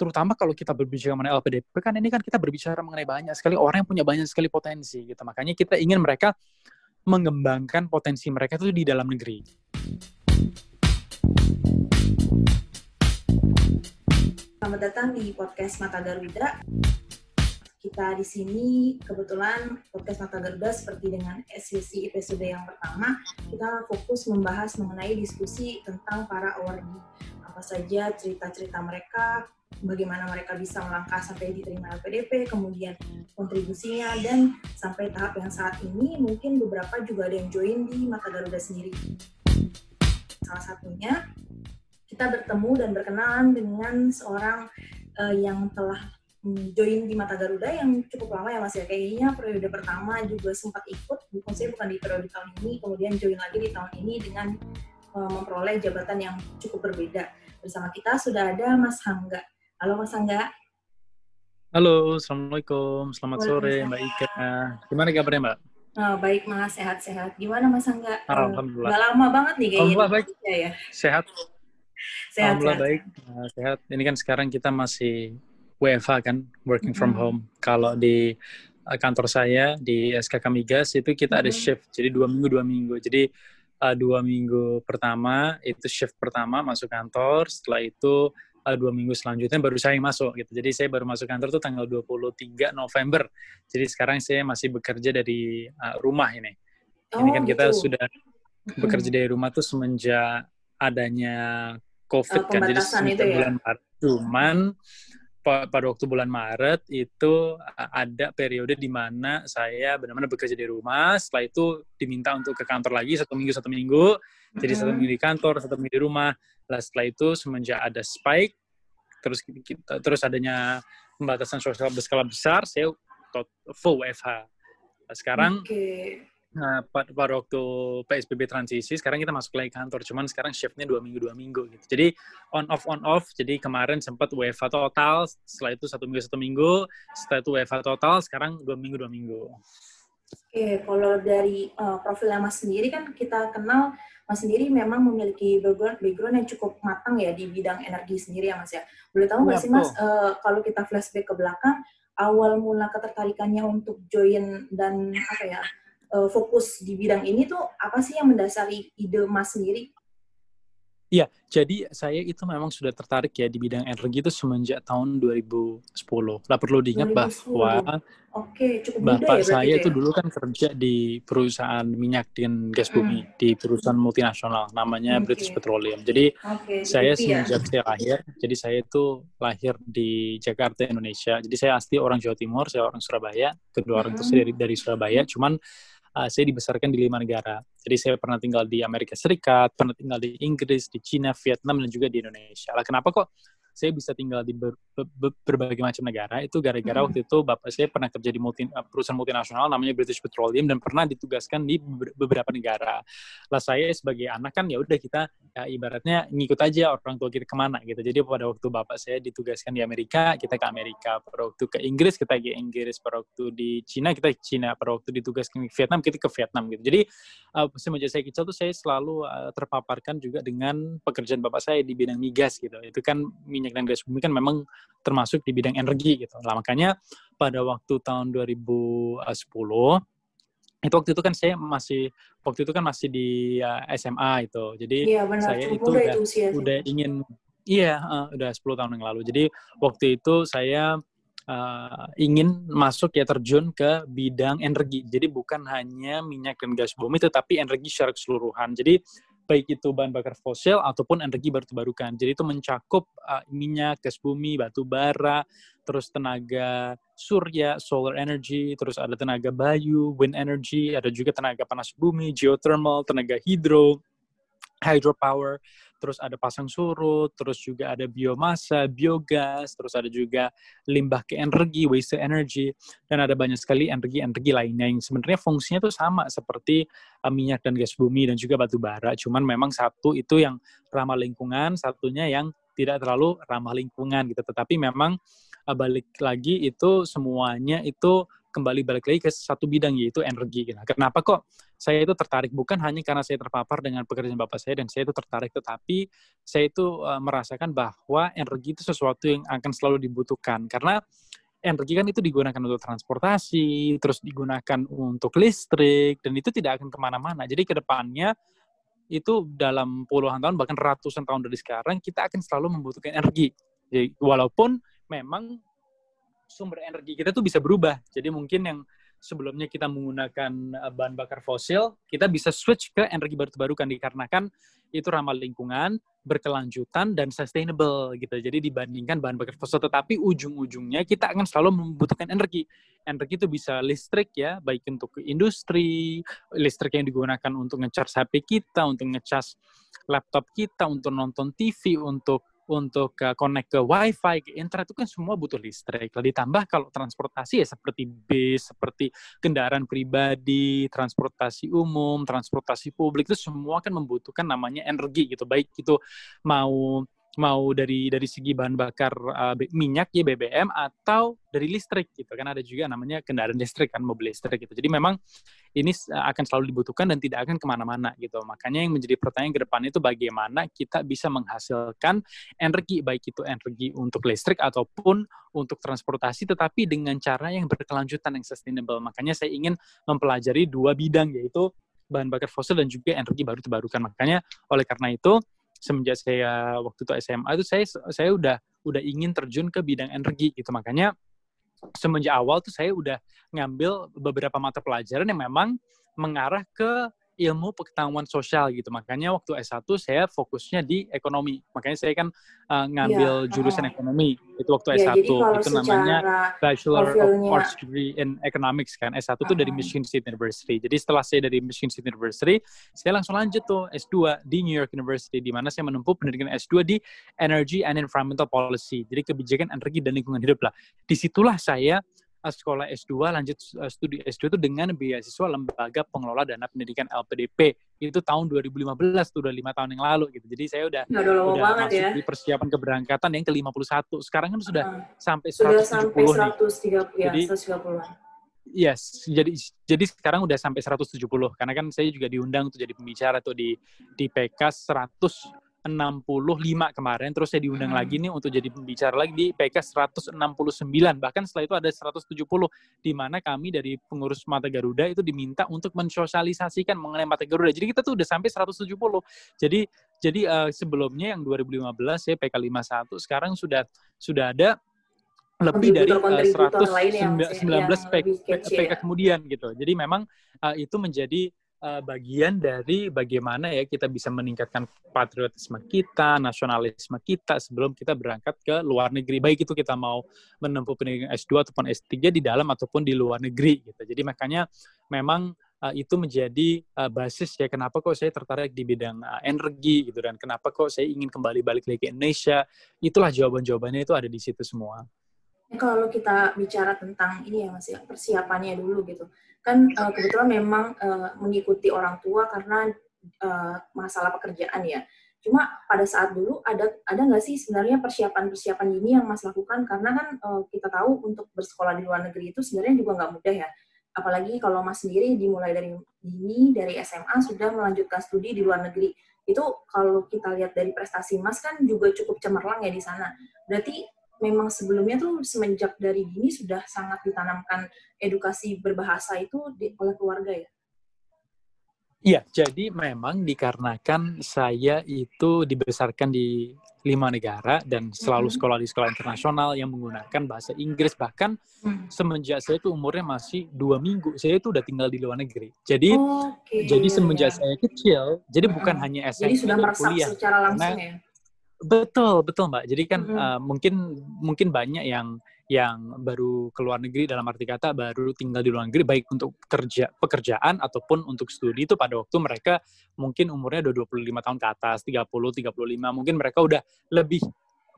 terutama kalau kita berbicara mengenai LPDP kan ini kan kita berbicara mengenai banyak sekali orang yang punya banyak sekali potensi gitu. Makanya kita ingin mereka mengembangkan potensi mereka itu di dalam negeri. Selamat datang di podcast Mata Garuda. Kita di sini kebetulan podcast Mata Garuda seperti dengan sesi episode yang pertama, kita fokus membahas mengenai diskusi tentang para awardee. Apa saja cerita-cerita mereka, bagaimana mereka bisa melangkah sampai diterima LPDP, kemudian kontribusinya, dan sampai tahap yang saat ini mungkin beberapa juga ada yang join di Mata Garuda sendiri. Salah satunya, kita bertemu dan berkenalan dengan seorang uh, yang telah join di Mata Garuda yang cukup lama ya Mas ya. Kayaknya periode pertama juga sempat ikut, bukan saya bukan di periode tahun ini, kemudian join lagi di tahun ini dengan uh, memperoleh jabatan yang cukup berbeda. Bersama kita sudah ada Mas Hangga. Halo Mas Angga. Halo, Assalamualaikum. Selamat sore Mbak Ika. Gimana kabarnya Mbak? Oh, baik Mas, sehat-sehat. Gimana Mas Angga? Alhamdulillah. Udah lama banget nih kayaknya. Alhamdulillah baik. Ya, ya. Sehat. Sehat, Alhamdulillah sehat. baik. Uh, sehat. Ini kan sekarang kita masih WFH kan, working from Mhm. home. Kalau di uh, kantor saya di SKK Migas itu kita ada Mhm. shift, jadi dua minggu dua minggu. Jadi uh, dua minggu pertama itu shift pertama masuk kantor, setelah itu uh, dua minggu selanjutnya baru saya masuk gitu. Jadi saya baru masuk kantor tuh tanggal 23 November. Jadi sekarang saya masih bekerja dari uh, rumah ini. Ini Oh, kan kita gitu. sudah Mhm. bekerja dari rumah tuh semenjak adanya COVID Eh, kan, jadi itu ya? bulan Maret. Cuman pada waktu bulan Maret itu ada periode di mana saya benar-benar bekerja di rumah. Setelah itu diminta untuk ke kantor lagi satu minggu satu minggu. Jadi satu minggu di kantor, satu minggu di rumah. Lah setelah itu semenjak ada spike, terus kita, terus adanya pembatasan sosial berskala besar, saya full WFH. Nah, sekarang Oke. Nah, pada, waktu PSBB transisi, sekarang kita masuk lagi kantor. Cuman sekarang shiftnya dua minggu dua minggu gitu. Jadi on off on off. Jadi kemarin sempat WFH total, setelah itu satu minggu satu minggu, setelah itu WFH total, sekarang dua minggu dua minggu. Oke, kalau dari uh, profilnya Mas sendiri kan kita kenal Mas sendiri memang memiliki background, background yang cukup matang ya di bidang energi sendiri ya Mas ya. Boleh tahu nggak Iya, sih Mas, uh, kalau kita flashback ke belakang, awal mula ketertarikannya untuk join dan apa ya uh, fokus di bidang ini tuh apa sih yang mendasari ide Mas sendiri? Iya, jadi saya itu memang sudah tertarik ya di bidang energi itu semenjak tahun 2010. Lah perlu diingat 2010. bahwa Oke, cukup Bapak ya saya ya? itu dulu kan kerja di perusahaan minyak dan gas Hmm. bumi, di perusahaan multinasional namanya Oke. British Petroleum. Jadi Oke, saya ya? semenjak saya lahir, jadi saya itu lahir di Jakarta, Indonesia. Jadi saya asli orang Jawa Timur, saya orang Surabaya. Kedua orang tua saya dari, dari Surabaya, cuman uh, saya dibesarkan di lima negara. Jadi saya pernah tinggal di Amerika Serikat, pernah tinggal di Inggris, di Cina, Vietnam, dan juga di Indonesia. Lah kenapa kok saya bisa tinggal di ber- ber- berbagai macam negara? Itu gara-gara Hmm. waktu itu bapak saya pernah kerja di multi, uh, perusahaan multinasional namanya British Petroleum dan pernah ditugaskan di beber- beberapa negara. Lah saya sebagai anak kan ya udah kita ya, ibaratnya ngikut aja orang tua kita ke mana gitu. Jadi pada waktu bapak saya ditugaskan di Amerika, kita ke Amerika. Pada waktu ke Inggris, kita ke Inggris. Pada waktu di Cina, kita ke Cina. Pada waktu ditugaskan ke Vietnam, kita ke Vietnam gitu. Jadi uh, semenjak saya kecil tuh saya selalu uh, terpaparkan juga dengan pekerjaan bapak saya di bidang migas gitu. Itu kan minyak dan gas bumi kan memang termasuk di bidang energi gitu. Lah makanya pada waktu tahun 2010 itu waktu itu kan saya masih waktu itu kan masih di uh, SMA itu. Jadi Iya benar, saya itu udah itu usia. udah ingin iya uh, udah 10 tahun yang lalu. Jadi waktu itu saya uh, ingin masuk ya terjun ke bidang energi. Jadi bukan hanya minyak dan gas bumi tetapi energi secara keseluruhan. Jadi baik itu bahan bakar fosil ataupun energi baru terbarukan. Jadi itu mencakup uh, minyak, gas bumi, batu bara, terus tenaga surya, solar energy, terus ada tenaga bayu, wind energy, ada juga tenaga panas bumi, geothermal, tenaga hidro, hydropower, terus ada pasang surut, terus juga ada biomasa, biogas, terus ada juga limbah ke energi, waste energy, dan ada banyak sekali energi-energi lainnya yang sebenarnya fungsinya tuh sama seperti uh, minyak dan gas bumi dan juga batu bara, cuman memang satu itu yang ramah lingkungan, satunya yang tidak terlalu ramah lingkungan gitu. Tetapi memang uh, balik lagi itu semuanya itu kembali balik lagi ke satu bidang yaitu energi. Gitu. Kenapa kok saya itu tertarik? Bukan hanya karena saya terpapar dengan pekerjaan bapak saya dan saya itu tertarik, tetapi saya itu uh, merasakan bahwa energi itu sesuatu yang akan selalu dibutuhkan karena energi kan itu digunakan untuk transportasi, terus digunakan untuk listrik, dan itu tidak akan ke mana-mana. Jadi ke depannya itu dalam puluhan tahun bahkan ratusan tahun dari sekarang kita akan selalu membutuhkan energi. Jadi walaupun memang sumber energi kita tuh bisa berubah. Jadi mungkin yang sebelumnya kita menggunakan eh, bahan bakar fosil, kita bisa switch ke energi baru terbarukan dikarenakan itu ramah lingkungan, berkelanjutan dan sustainable gitu. Jadi dibandingkan bahan bakar fosil tetapi ujung-ujungnya kita akan selalu membutuhkan energi. Energi itu bisa listrik ya, baik untuk industri, listrik yang digunakan untuk ngecas HP kita, untuk ngecas laptop kita, untuk nonton TV, untuk untuk uh, connect ke wifi, ke internet itu kan semua butuh listrik. Lalu ditambah kalau transportasi ya seperti bis, seperti kendaraan pribadi, transportasi umum, transportasi publik itu semua kan membutuhkan namanya energi gitu. Baik itu mau mau dari dari segi bahan bakar uh, minyak ya BBM atau dari listrik gitu. Kan ada juga namanya kendaraan listrik kan mobil listrik gitu. Jadi memang ini akan selalu dibutuhkan dan tidak akan ke mana-mana gitu. Makanya yang menjadi pertanyaan ke depan itu bagaimana kita bisa menghasilkan energi baik itu energi untuk listrik ataupun untuk transportasi tetapi dengan cara yang berkelanjutan yang sustainable. Makanya saya ingin mempelajari dua bidang yaitu bahan bakar fosil dan juga energi baru terbarukan. Makanya oleh karena itu semenjak saya waktu itu SMA itu saya saya udah udah ingin terjun ke bidang energi gitu. Makanya semenjak awal tuh saya udah ngambil beberapa mata pelajaran yang memang mengarah ke ilmu pengetahuan sosial gitu. Makanya waktu S1 saya fokusnya di ekonomi. Makanya saya kan uh, ngambil ya, jurusan uh, ekonomi. Itu waktu ya, S1. Itu namanya Bachelor of Arts Degree in Economics kan. S1 itu uh, dari Michigan State University. Jadi setelah saya dari Michigan State University, saya langsung lanjut tuh S2 di New York University di mana saya menempuh pendidikan S2 di Energy and Environmental Policy. Jadi kebijakan energi dan lingkungan hidup lah. Di situlah saya sekolah S2 lanjut uh, studi S2 itu dengan beasiswa Lembaga Pengelola Dana Pendidikan LPDP itu tahun 2015 tuh udah lima tahun yang lalu gitu. Jadi saya udah udah, udah masuk ya. di persiapan keberangkatan yang ke 51 sekarang kan sudah uh, sampai 170 sudah sampai 130 nih. ya jadi, 130 Yes, jadi jadi sekarang udah sampai 170 karena kan saya juga diundang tuh jadi pembicara tuh di di PK 100 65 kemarin, terus saya diundang hmm. lagi nih untuk jadi pembicara lagi di PK 169, bahkan setelah itu ada 170, di mana kami dari pengurus Mata Garuda itu diminta untuk mensosialisasikan mengenai Mata Garuda. Jadi kita tuh udah sampai 170. Jadi jadi uh, sebelumnya yang 2015 ya PK 51, sekarang sudah sudah ada lebih dari uh, 119 PK, PK kemudian gitu. Jadi memang uh, itu menjadi uh, bagian dari bagaimana ya kita bisa meningkatkan patriotisme kita, nasionalisme kita sebelum kita berangkat ke luar negeri. Baik itu kita mau menempuh pendidikan S2 ataupun S3 di dalam ataupun di luar negeri gitu. Jadi makanya memang uh, itu menjadi uh, basis ya kenapa kok saya tertarik di bidang uh, energi gitu dan kenapa kok saya ingin kembali balik lagi ke Indonesia. Itulah jawaban-jawabannya itu ada di situ semua. Kalau kita bicara tentang ini ya Mas ya, persiapannya dulu gitu kan uh, kebetulan memang uh, mengikuti orang tua karena uh, masalah pekerjaan ya. Cuma pada saat dulu ada ada nggak sih sebenarnya persiapan-persiapan ini yang Mas lakukan karena kan uh, kita tahu untuk bersekolah di luar negeri itu sebenarnya juga nggak mudah ya. Apalagi kalau Mas sendiri dimulai dari ini dari SMA sudah melanjutkan studi di luar negeri. Itu kalau kita lihat dari prestasi Mas kan juga cukup cemerlang ya di sana. Berarti memang sebelumnya tuh semenjak dari dini sudah sangat ditanamkan edukasi berbahasa itu di, oleh keluarga ya? Iya, jadi memang dikarenakan saya itu dibesarkan di lima negara dan selalu sekolah di sekolah internasional yang menggunakan bahasa Inggris bahkan hmm. semenjak saya itu umurnya masih dua minggu saya itu udah tinggal di luar negeri jadi okay. jadi semenjak ya. saya kecil jadi bukan hanya SMP jadi sudah kuliah secara langsung karena, ya Betul, betul Mbak. Jadi kan mm -hmm. uh, mungkin mungkin banyak yang yang baru keluar negeri dalam arti kata baru tinggal di luar negeri baik untuk kerja pekerjaan ataupun untuk studi itu pada waktu mereka mungkin umurnya udah 25 tahun ke atas, 30, 35, mungkin mereka udah lebih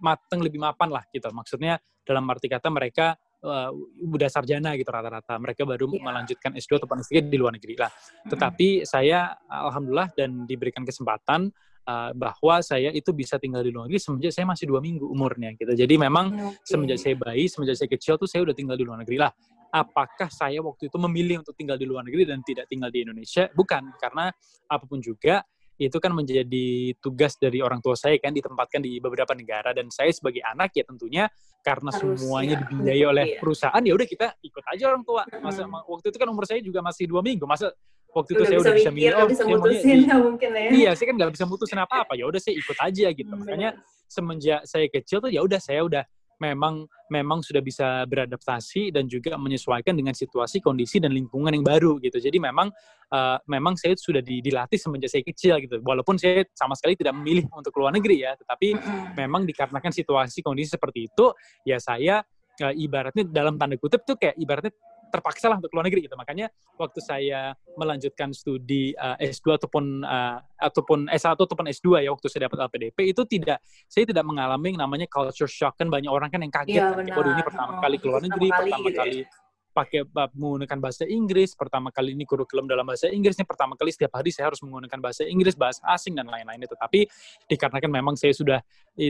mateng, lebih mapan lah gitu. Maksudnya dalam arti kata mereka uh, udah sarjana gitu rata-rata. Mereka baru yeah. melanjutkan S2 atau S3 di luar negeri lah. Tetapi saya alhamdulillah dan diberikan kesempatan uh, bahwa saya itu bisa tinggal di luar negeri semenjak saya masih dua minggu umurnya gitu. Jadi memang okay. semenjak saya bayi, semenjak saya kecil tuh saya udah tinggal di luar negeri lah. apakah saya waktu itu memilih untuk tinggal di luar negeri dan tidak tinggal di Indonesia? Bukan, karena apa pun juga itu kan menjadi tugas dari orang tua saya kan ditempatkan di beberapa negara dan saya sebagai anak ya tentunya karena Harus, semuanya ya, dibiayai oleh ya. perusahaan ya udah kita ikut aja orang tua. Masa hmm. waktu itu kan umur saya juga masih dua minggu, masa waktu itu udah saya udah bisa milih oh bisa mutusin ya mungkin ya. Iya, saya kan nggak bisa mutusin apa-apa. Ya udah saya ikut aja gitu. Hmm, Makanya semenjak saya kecil tuh ya udah saya udah memang memang sudah bisa beradaptasi dan juga menyesuaikan dengan situasi, kondisi dan lingkungan yang baru gitu. Jadi memang uh, memang saya sudah dilatih semenjak saya kecil gitu. Walaupun saya sama sekali tidak memilih untuk keluar negeri ya, tetapi memang dikarenakan situasi kondisi seperti itu, ya saya uh, ibaratnya dalam tanda kutip tuh kayak ibaratnya terpaksa lah untuk luar negeri gitu. Makanya waktu saya melanjutkan studi uh, eh, S2 ataupun uh, ataupun S1 ataupun S2 ya waktu saya dapat LPDP itu tidak saya tidak mengalami yang namanya culture shock kan banyak orang kan yang kaget ya, kan. Waduh ini pertama oh, kali keluar negeri, pertama kali, pertama gitu kali ya pakai menggunakan bahasa Inggris. Pertama kali ini kurikulum dalam bahasa Inggris ini pertama kali setiap hari saya harus menggunakan bahasa Inggris, bahasa asing dan lain-lainnya. Tetapi dikarenakan memang saya sudah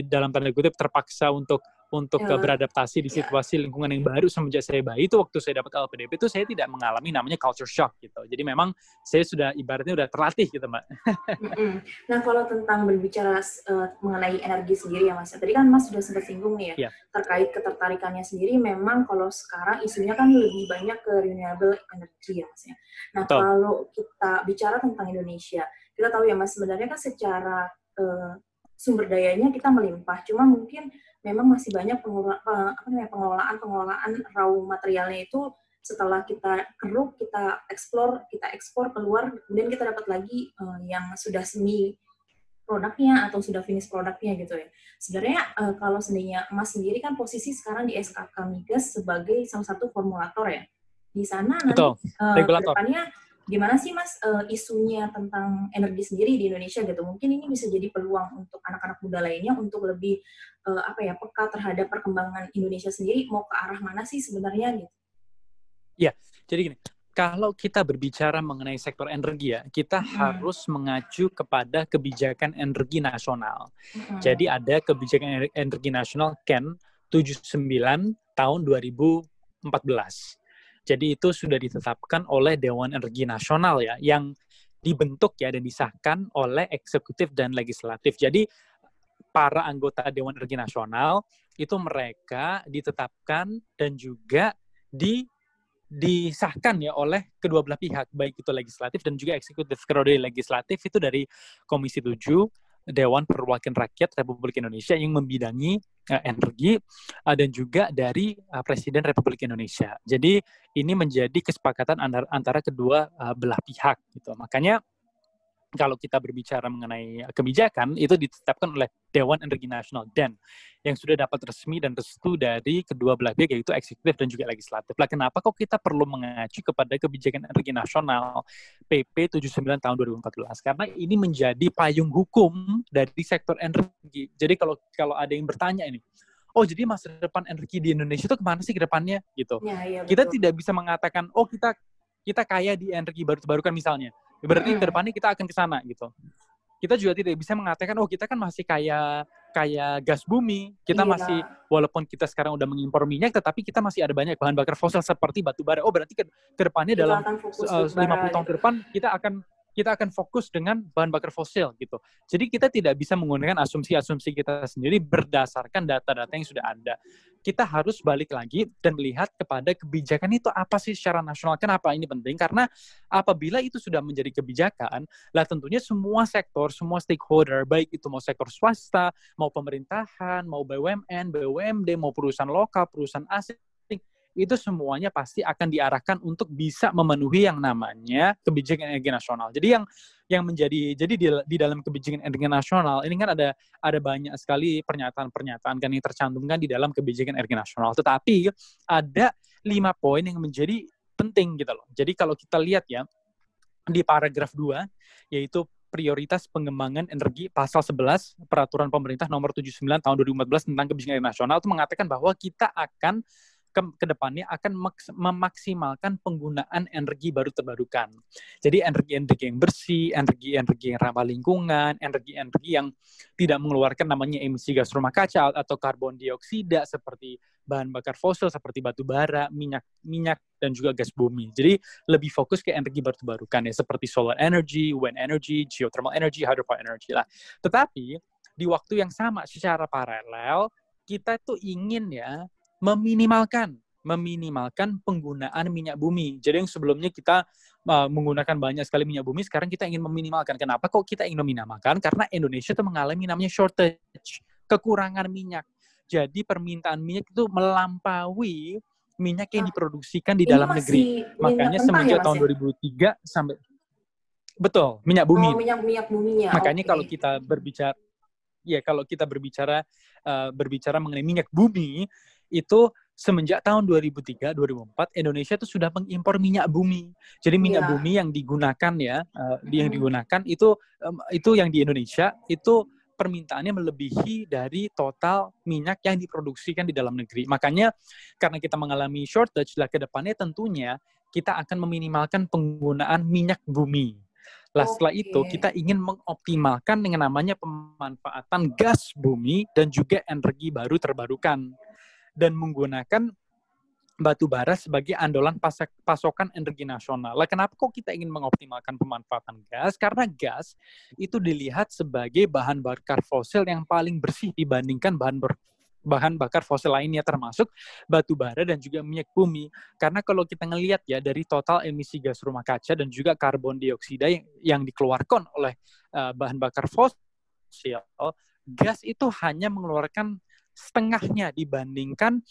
dalam tanda kutip terpaksa untuk untuk ya. beradaptasi di ya. situasi lingkungan yang baru semenjak saya bayi itu waktu saya dapat LPDP itu saya tidak mengalami namanya culture shock gitu. Jadi memang saya sudah ibaratnya sudah terlatih gitu mbak. nah kalau tentang berbicara uh, mengenai energi sendiri ya mas, tadi kan mas sudah sempat singgung nih ya, ya terkait ketertarikannya sendiri. Memang kalau sekarang isunya kan lebih banyak ke renewable energy ya mas ya. Nah Betul. kalau kita bicara tentang Indonesia, kita tahu ya mas sebenarnya kan secara uh, sumber dayanya kita melimpah, cuma mungkin memang masih banyak pengelolaan pengelolaan pengelolaan raw materialnya itu setelah kita keruk kita eksplor kita ekspor keluar kemudian kita dapat lagi uh, yang sudah semi produknya atau sudah finish produknya gitu ya. Sebenarnya uh, kalau seandainya emas sendiri kan posisi sekarang di SKK Migas sebagai salah satu formulator ya. Di sana nanti uh, depannya gimana sih mas uh, isunya tentang energi sendiri di Indonesia gitu mungkin ini bisa jadi peluang untuk anak-anak muda lainnya untuk lebih uh, apa ya peka terhadap perkembangan Indonesia sendiri mau ke arah mana sih sebenarnya gitu ya jadi gini kalau kita berbicara mengenai sektor energi ya, kita hmm. harus mengacu kepada kebijakan energi nasional. Hmm. Jadi ada kebijakan energi nasional KEN 79 tahun 2014. Jadi itu sudah ditetapkan oleh Dewan Energi Nasional ya, yang dibentuk ya dan disahkan oleh eksekutif dan legislatif. Jadi para anggota Dewan Energi Nasional itu mereka ditetapkan dan juga di disahkan ya oleh kedua belah pihak baik itu legislatif dan juga eksekutif. Kalau dari legislatif itu dari Komisi 7 Dewan Perwakilan Rakyat Republik Indonesia yang membidangi uh, energi uh, dan juga dari uh, Presiden Republik Indonesia. Jadi ini menjadi kesepakatan antara, antara kedua uh, belah pihak gitu. Makanya kalau kita berbicara mengenai kebijakan itu ditetapkan oleh Dewan Energi Nasional dan yang sudah dapat resmi dan restu dari kedua belah pihak yaitu eksekutif dan juga legislatif. Lah kenapa kok kita perlu mengacu kepada kebijakan energi nasional PP 79 tahun 2014? Karena ini menjadi payung hukum dari sektor energi. Jadi kalau kalau ada yang bertanya ini, oh jadi masa depan energi di Indonesia itu ke mana sih ke depannya gitu. Ya, ya, kita tidak bisa mengatakan oh kita kita kaya di energi baru terbarukan misalnya Berarti hmm. ke depannya kita akan ke sana gitu. Kita juga tidak bisa mengatakan oh kita kan masih kayak kayak gas bumi. Kita iya. masih walaupun kita sekarang udah mengimpor minyak tetapi kita masih ada banyak bahan bakar fosil seperti batu bara. Oh berarti ke, ke depannya dalam uh, 50 tahun ke depan kita akan kita akan fokus dengan bahan bakar fosil gitu. Jadi kita tidak bisa menggunakan asumsi-asumsi kita sendiri berdasarkan data-data yang sudah ada. Kita harus balik lagi dan melihat kepada kebijakan itu apa sih secara nasional. Kenapa ini penting? Karena apabila itu sudah menjadi kebijakan, lah tentunya semua sektor, semua stakeholder, baik itu mau sektor swasta, mau pemerintahan, mau BUMN, BUMD, mau perusahaan lokal, perusahaan asing, itu semuanya pasti akan diarahkan untuk bisa memenuhi yang namanya kebijakan energi nasional. Jadi yang yang menjadi jadi di, di dalam kebijakan energi nasional ini kan ada ada banyak sekali pernyataan-pernyataan kan yang tercantumkan di dalam kebijakan energi nasional. Tetapi ada lima poin yang menjadi penting gitu loh. Jadi kalau kita lihat ya di paragraf 2 yaitu prioritas pengembangan energi pasal 11 peraturan pemerintah nomor 79 tahun 2014 tentang kebijakan nasional itu mengatakan bahwa kita akan ke, ke depannya akan memaksimalkan penggunaan energi baru terbarukan. Jadi energi-energi yang bersih, energi-energi yang ramah lingkungan, energi-energi yang tidak mengeluarkan namanya emisi gas rumah kaca atau karbon dioksida seperti bahan bakar fosil seperti batu bara, minyak minyak dan juga gas bumi. Jadi lebih fokus ke energi baru terbarukan ya seperti solar energy, wind energy, geothermal energy, hydropower energy lah. Tetapi di waktu yang sama secara paralel kita tuh ingin ya meminimalkan meminimalkan penggunaan minyak bumi. Jadi yang sebelumnya kita uh, menggunakan banyak sekali minyak bumi, sekarang kita ingin meminimalkan. Kenapa kok kita ingin meminimalkan? Karena Indonesia itu mengalami namanya shortage, kekurangan minyak. Jadi permintaan minyak itu melampaui minyak yang ah, diproduksikan di dalam negeri. Makanya semenjak ya, tahun ya? 2003 sampai betul minyak bumi. Oh, minyak minyak buminya. Makanya okay. kalau kita berbicara ya kalau kita berbicara uh, berbicara mengenai minyak bumi itu semenjak tahun 2003 2004 Indonesia itu sudah mengimpor minyak bumi. Jadi minyak yeah. bumi yang digunakan ya uh, yang digunakan itu um, itu yang di Indonesia itu permintaannya melebihi dari total minyak yang diproduksikan di dalam negeri. Makanya karena kita mengalami shortage lah ke depannya tentunya kita akan meminimalkan penggunaan minyak bumi. Lah setelah itu kita ingin mengoptimalkan dengan namanya pemanfaatan gas bumi dan juga energi baru terbarukan dan menggunakan batu bara sebagai andalan pasokan energi nasional. Lah kenapa kok kita ingin mengoptimalkan pemanfaatan gas? Karena gas itu dilihat sebagai bahan bakar fosil yang paling bersih dibandingkan bahan ber bahan bakar fosil lainnya termasuk batu bara dan juga minyak bumi. Karena kalau kita ngelihat ya dari total emisi gas rumah kaca dan juga karbon dioksida yang, yang dikeluarkan oleh uh, bahan bakar fosil, gas itu hanya mengeluarkan setengahnya dibandingkan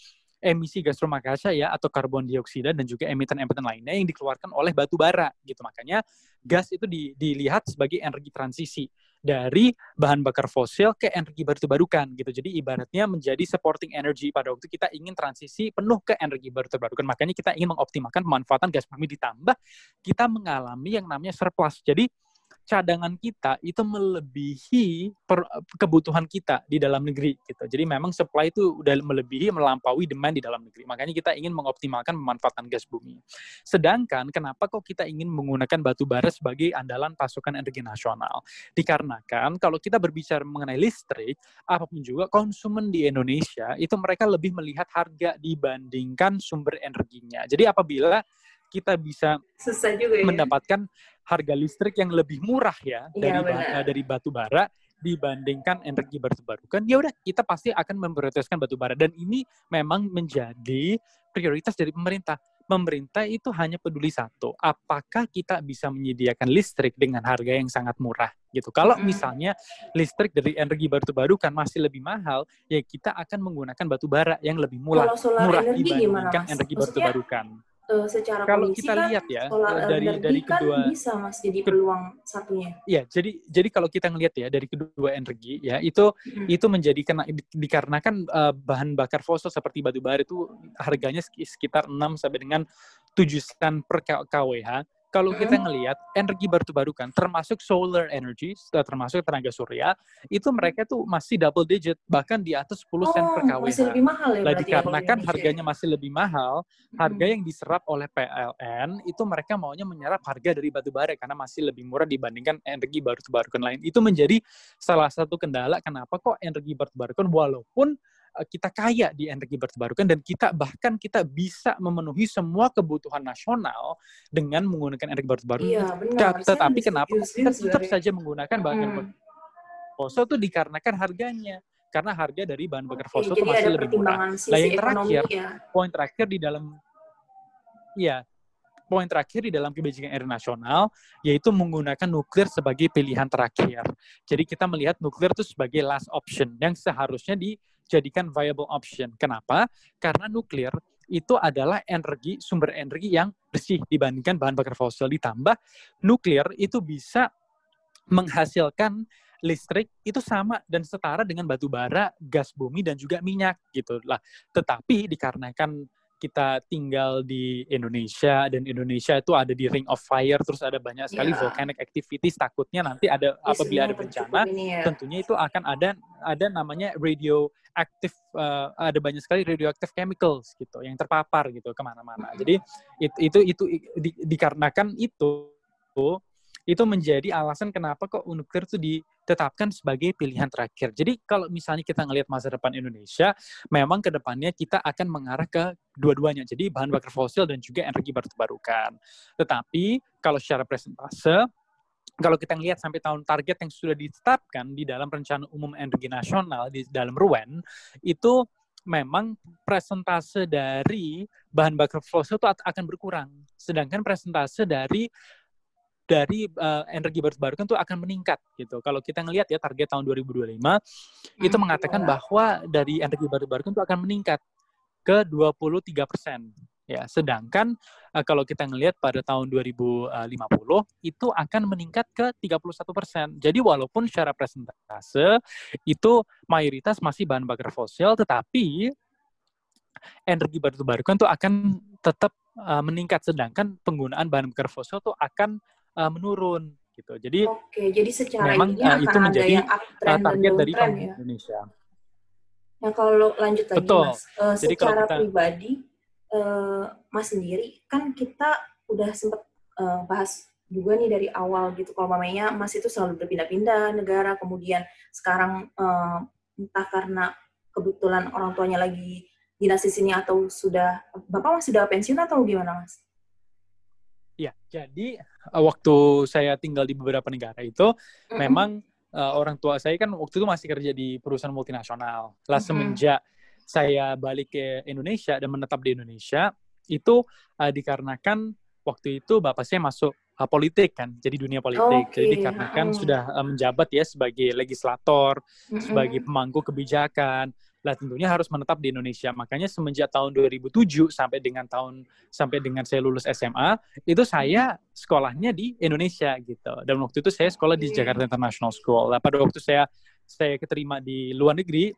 emisi gas rumah kaca ya atau karbon dioksida dan juga emiten-emiten lainnya yang dikeluarkan oleh batu bara gitu. Makanya gas itu di, dilihat sebagai energi transisi dari bahan bakar fosil ke energi baru terbarukan gitu. Jadi ibaratnya menjadi supporting energy pada waktu kita ingin transisi penuh ke energi baru terbarukan. Makanya kita ingin mengoptimalkan pemanfaatan gas bumi ditambah kita mengalami yang namanya surplus. Jadi cadangan kita itu melebihi per, kebutuhan kita di dalam negeri gitu. Jadi memang supply itu udah melebihi melampaui demand di dalam negeri. Makanya kita ingin mengoptimalkan pemanfaatan gas bumi. Sedangkan kenapa kok kita ingin menggunakan batu bara sebagai andalan pasokan energi nasional? Dikarenakan kalau kita berbicara mengenai listrik, apa pun juga konsumen di Indonesia itu mereka lebih melihat harga dibandingkan sumber energinya. Jadi apabila kita bisa juga, ya? mendapatkan harga listrik yang lebih murah ya, ya dari uh, dari batu bara dibandingkan energi baru terbarukan, ya udah kita pasti akan memprioritaskan batu bara dan ini memang menjadi prioritas dari pemerintah. Pemerintah itu hanya peduli satu, apakah kita bisa menyediakan listrik dengan harga yang sangat murah gitu. Kalau misalnya listrik dari energi baru terbarukan masih lebih mahal, ya kita akan menggunakan batu bara yang lebih murah, murah dibandingkan gimana, energi baru terbarukan uh, secara kalau kita kan lihat ya solar dari dari kan kedua bisa mas jadi peluang satunya. Iya, jadi jadi kalau kita ngelihat ya dari kedua energi ya itu hmm. itu menjadi kena dikarenakan uh, bahan bakar fosil seperti batu bara itu harganya sekitar 6 sampai dengan 7 sen per kWh kalau kita ngelihat energi baru terbarukan termasuk solar energy termasuk tenaga surya itu mereka tuh masih double digit bahkan di atas 10 sen per kWh. Masih lebih mahal ya Lah dikarenakan harganya masih lebih mahal, harga yang diserap oleh PLN itu mereka maunya menyerap harga dari batu bara karena masih lebih murah dibandingkan energi baru terbarukan lain. Itu menjadi salah satu kendala kenapa kok energi baru terbarukan walaupun Eh, kita kaya di energi terbarukan dan kita bahkan kita bisa memenuhi semua kebutuhan nasional dengan menggunakan energi baru terbarukan. Iya, benar. Tetapi kenapa kita tetap saja menggunakan bahan bakar fosil itu dikarenakan harganya karena harga dari bahan bakar fosil itu masih lebih murah. Nah, yang terakhir, ya. poin terakhir di dalam ya poin terakhir di dalam kebijakan air nasional yaitu menggunakan nuklir sebagai pilihan terakhir. Jadi kita melihat nuklir itu sebagai last option yang seharusnya di jadikan viable option. Kenapa? Karena nuklir itu adalah energi sumber energi yang bersih dibandingkan bahan bakar fosil ditambah nuklir itu bisa menghasilkan listrik itu sama dan setara dengan batu bara, gas bumi dan juga minyak gitu lah. Tetapi dikarenakan kita tinggal di Indonesia dan Indonesia itu ada di Ring of Fire terus ada banyak sekali yeah. volcanic activities takutnya nanti ada Biasanya apabila ada bencana ya. tentunya itu akan ada ada namanya radioactive uh, ada banyak sekali radioactive chemicals gitu yang terpapar gitu ke mana-mana jadi itu itu, itu di, dikarenakan itu itu menjadi alasan kenapa kok nuklir itu ditetapkan sebagai pilihan terakhir. Jadi kalau misalnya kita ngelihat masa depan Indonesia, memang ke depannya kita akan mengarah ke dua-duanya. Jadi bahan bakar fosil dan juga energi baru terbarukan. Tetapi kalau secara presentase, kalau kita lihat sampai tahun target yang sudah ditetapkan di dalam rencana umum energi nasional di dalam RUEN itu memang presentase dari bahan bakar fosil itu akan berkurang. Sedangkan presentase dari dari uh, energi baru terbarukan itu akan meningkat gitu. Kalau kita ngelihat ya target tahun 2025 hmm, itu mengatakan bahwa dari energi baru terbarukan itu akan meningkat ke 23 persen. Ya, sedangkan uh, kalau kita ngelihat pada tahun 2050 itu akan meningkat ke 31 persen. Jadi walaupun secara presentase itu mayoritas masih bahan bakar fosil, tetapi energi baru terbarukan itu akan tetap uh, meningkat, sedangkan penggunaan bahan bakar fosil itu akan uh, menurun gitu. Jadi Oke, jadi secara memang uh, itu menjadi uh, target dari ya? Indonesia. Nah, kalau lanjut lagi Betul. Mas, uh, jadi secara kita, pribadi uh, Mas sendiri kan kita udah sempat uh, bahas juga nih dari awal gitu kalau mamanya Mas itu selalu berpindah-pindah negara kemudian sekarang uh, entah karena kebetulan orang tuanya lagi dinas di sini atau sudah Bapak masih sudah pensiun atau gimana Mas? Ya, jadi waktu saya tinggal di beberapa negara itu mm-hmm. memang uh, orang tua saya kan waktu itu masih kerja di perusahaan multinasional. Lah mm-hmm. semenjak saya balik ke Indonesia dan menetap di Indonesia itu uh, dikarenakan waktu itu bapak saya masuk uh, politik kan, jadi dunia politik. Okay. Jadi dikarenakan mm. sudah uh, menjabat ya sebagai legislator, mm-hmm. sebagai pemangku kebijakan lah tentunya harus menetap di Indonesia. Makanya semenjak tahun 2007 sampai dengan tahun sampai dengan saya lulus SMA, itu saya sekolahnya di Indonesia gitu. Dan waktu itu saya sekolah di Jakarta International School. Lah pada waktu saya saya keterima di luar negeri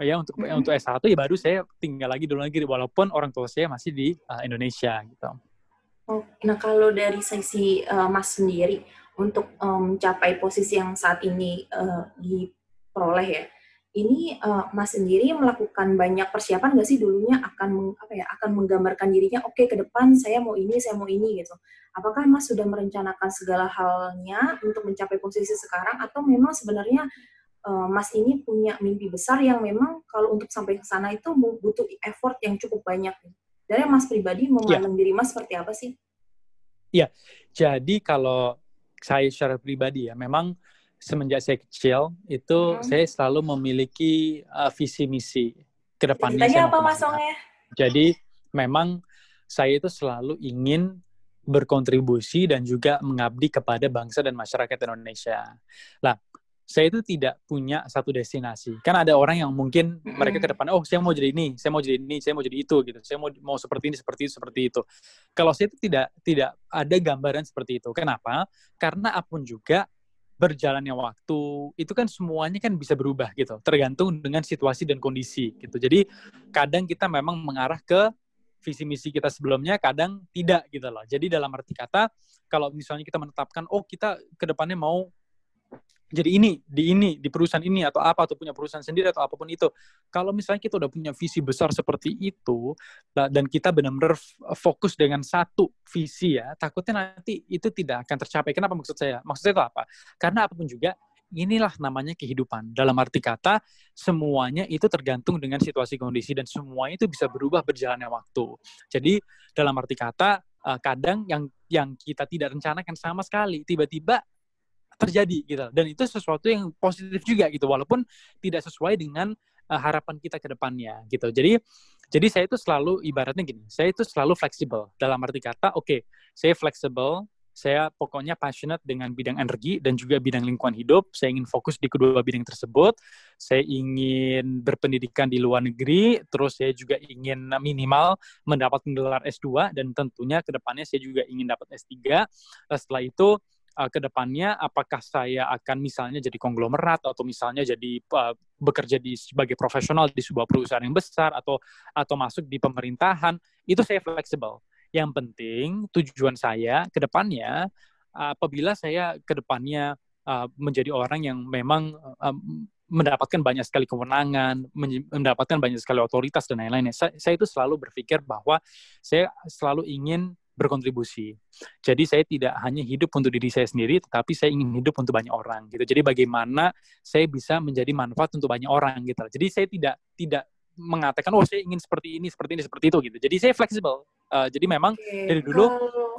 ya untuk mm-hmm. untuk S1 ya baru saya tinggal lagi di luar negeri walaupun orang tua saya masih di uh, Indonesia gitu. Oh, nah kalau dari sisi uh, Mas sendiri untuk mencapai um, posisi yang saat ini uh, diperoleh ya, ini uh, Mas sendiri melakukan banyak persiapan nggak sih dulunya akan apa ya akan menggambarkan dirinya oke okay, ke depan saya mau ini saya mau ini gitu apakah Mas sudah merencanakan segala halnya untuk mencapai posisi sekarang atau memang sebenarnya uh, Mas ini punya mimpi besar yang memang kalau untuk sampai ke sana itu butuh effort yang cukup banyak dari Mas pribadi memandang yeah. diri Mas seperti apa sih? Iya, yeah. jadi kalau saya secara pribadi ya memang semenjak saya kecil itu hmm. saya selalu memiliki uh, visi misi ke depannya. Tanya apa Mas Jadi memang saya itu selalu ingin berkontribusi dan juga mengabdi kepada bangsa dan masyarakat Indonesia. Lah, saya itu tidak punya satu destinasi. Kan ada orang yang mungkin mereka ke depan, oh saya mau jadi ini, saya mau jadi ini, saya mau jadi itu gitu. Saya mau mau seperti ini, seperti itu, seperti itu. Kalau saya itu tidak tidak ada gambaran seperti itu. Kenapa? Karena apa pun juga berjalannya waktu itu kan semuanya kan bisa berubah gitu tergantung dengan situasi dan kondisi gitu. Jadi kadang kita memang mengarah ke visi misi kita sebelumnya kadang tidak gitu loh. Jadi dalam arti kata kalau misalnya kita menetapkan oh kita ke depannya mau jadi ini di ini di perusahaan ini atau apa atau punya perusahaan sendiri atau apa pun itu. Kalau misalnya kita udah punya visi besar seperti itu dan kita benar-benar fokus dengan satu visi ya takutnya nanti itu tidak akan tercapai. Kenapa maksud saya? Maksud saya itu apa? Karena apa pun juga inilah namanya kehidupan. Dalam arti kata semuanya itu tergantung dengan situasi kondisi dan semuanya itu bisa berubah berjalannya waktu. Jadi dalam arti kata eh, kadang yang yang kita tidak rencanakan sama sekali tiba-tiba terjadi gitu dan itu sesuatu yang positif juga gitu walaupun tidak sesuai dengan uh, harapan kita ke depannya gitu jadi jadi saya itu selalu ibaratnya gini saya itu selalu fleksibel dalam arti kata oke okay, saya fleksibel saya pokoknya passionate dengan bidang energi dan juga bidang lingkungan hidup. Saya ingin fokus di kedua bidang tersebut. Saya ingin berpendidikan di luar negeri, terus saya juga ingin minimal mendapat gelar S2 dan tentunya ke depannya saya juga ingin dapat S3. Setelah itu uh, ke depannya apakah saya akan misalnya jadi konglomerat atau misalnya jadi uh, bekerja di sebagai profesional di sebuah perusahaan yang besar atau atau masuk di pemerintahan itu saya fleksibel. Yang penting tujuan saya ke depannya apabila saya ke depannya uh, menjadi orang yang memang uh, mendapatkan banyak sekali kewenangan, mendapatkan banyak sekali otoritas dan lain-lainnya. Saya, saya itu selalu berpikir bahwa saya selalu ingin berkontribusi. Jadi saya tidak hanya hidup untuk diri saya sendiri, tetapi saya ingin hidup untuk banyak orang gitu. Jadi bagaimana saya bisa menjadi manfaat untuk banyak orang gitu. Jadi saya tidak tidak mengatakan oh saya ingin seperti ini seperti ini seperti itu gitu jadi saya fleksibel uh, jadi memang okay. dari dulu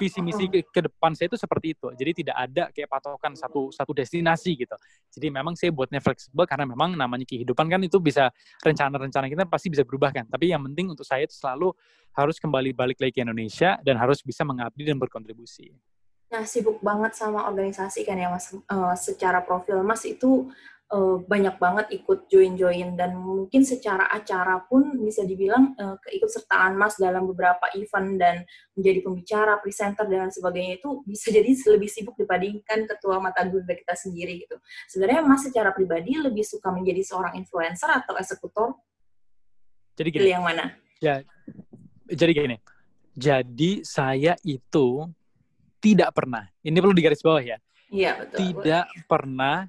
visi misi ke, ke depan saya itu seperti itu. Jadi tidak ada kayak patokan satu satu destinasi gitu. Jadi memang saya buatnya fleksibel karena memang namanya kehidupan kan itu bisa rencana-rencana kita pasti bisa berubah kan. Tapi yang penting untuk saya itu selalu harus kembali balik lagi ke Indonesia dan harus bisa mengabdi dan berkontribusi Nah, sibuk banget sama organisasi kan ya, Mas. Uh, secara profil Mas itu uh, banyak banget ikut join-join dan mungkin secara acara pun bisa dibilang uh, keikutsertaan Mas dalam beberapa event dan menjadi pembicara, presenter dan sebagainya itu bisa jadi lebih sibuk dibandingkan ketua mata gurda kita sendiri gitu. Sebenarnya Mas secara pribadi lebih suka menjadi seorang influencer atau eksekutor? Jadi gini. yang mana? Ya. Jadi gini. Jadi saya itu tidak pernah. Ini perlu digaris bawah ya. Iya, betul. Tidak pernah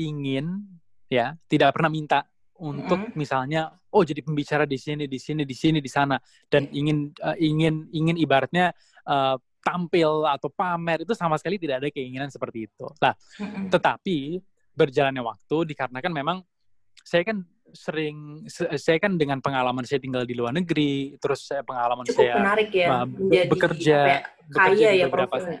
ingin ya tidak pernah minta untuk mm-hmm. misalnya oh jadi pembicara di sini di sini di sini di sana dan ingin uh, ingin ingin ibaratnya uh, tampil atau pamer itu sama sekali tidak ada keinginan seperti itu. Nah, mm-hmm. tetapi berjalannya waktu dikarenakan memang saya kan sering saya kan dengan pengalaman saya tinggal di luar negeri, terus saya pengalaman Cukup saya menarik ya, uh, bekerja ya, bekerja kaya ya beberapa profilnya.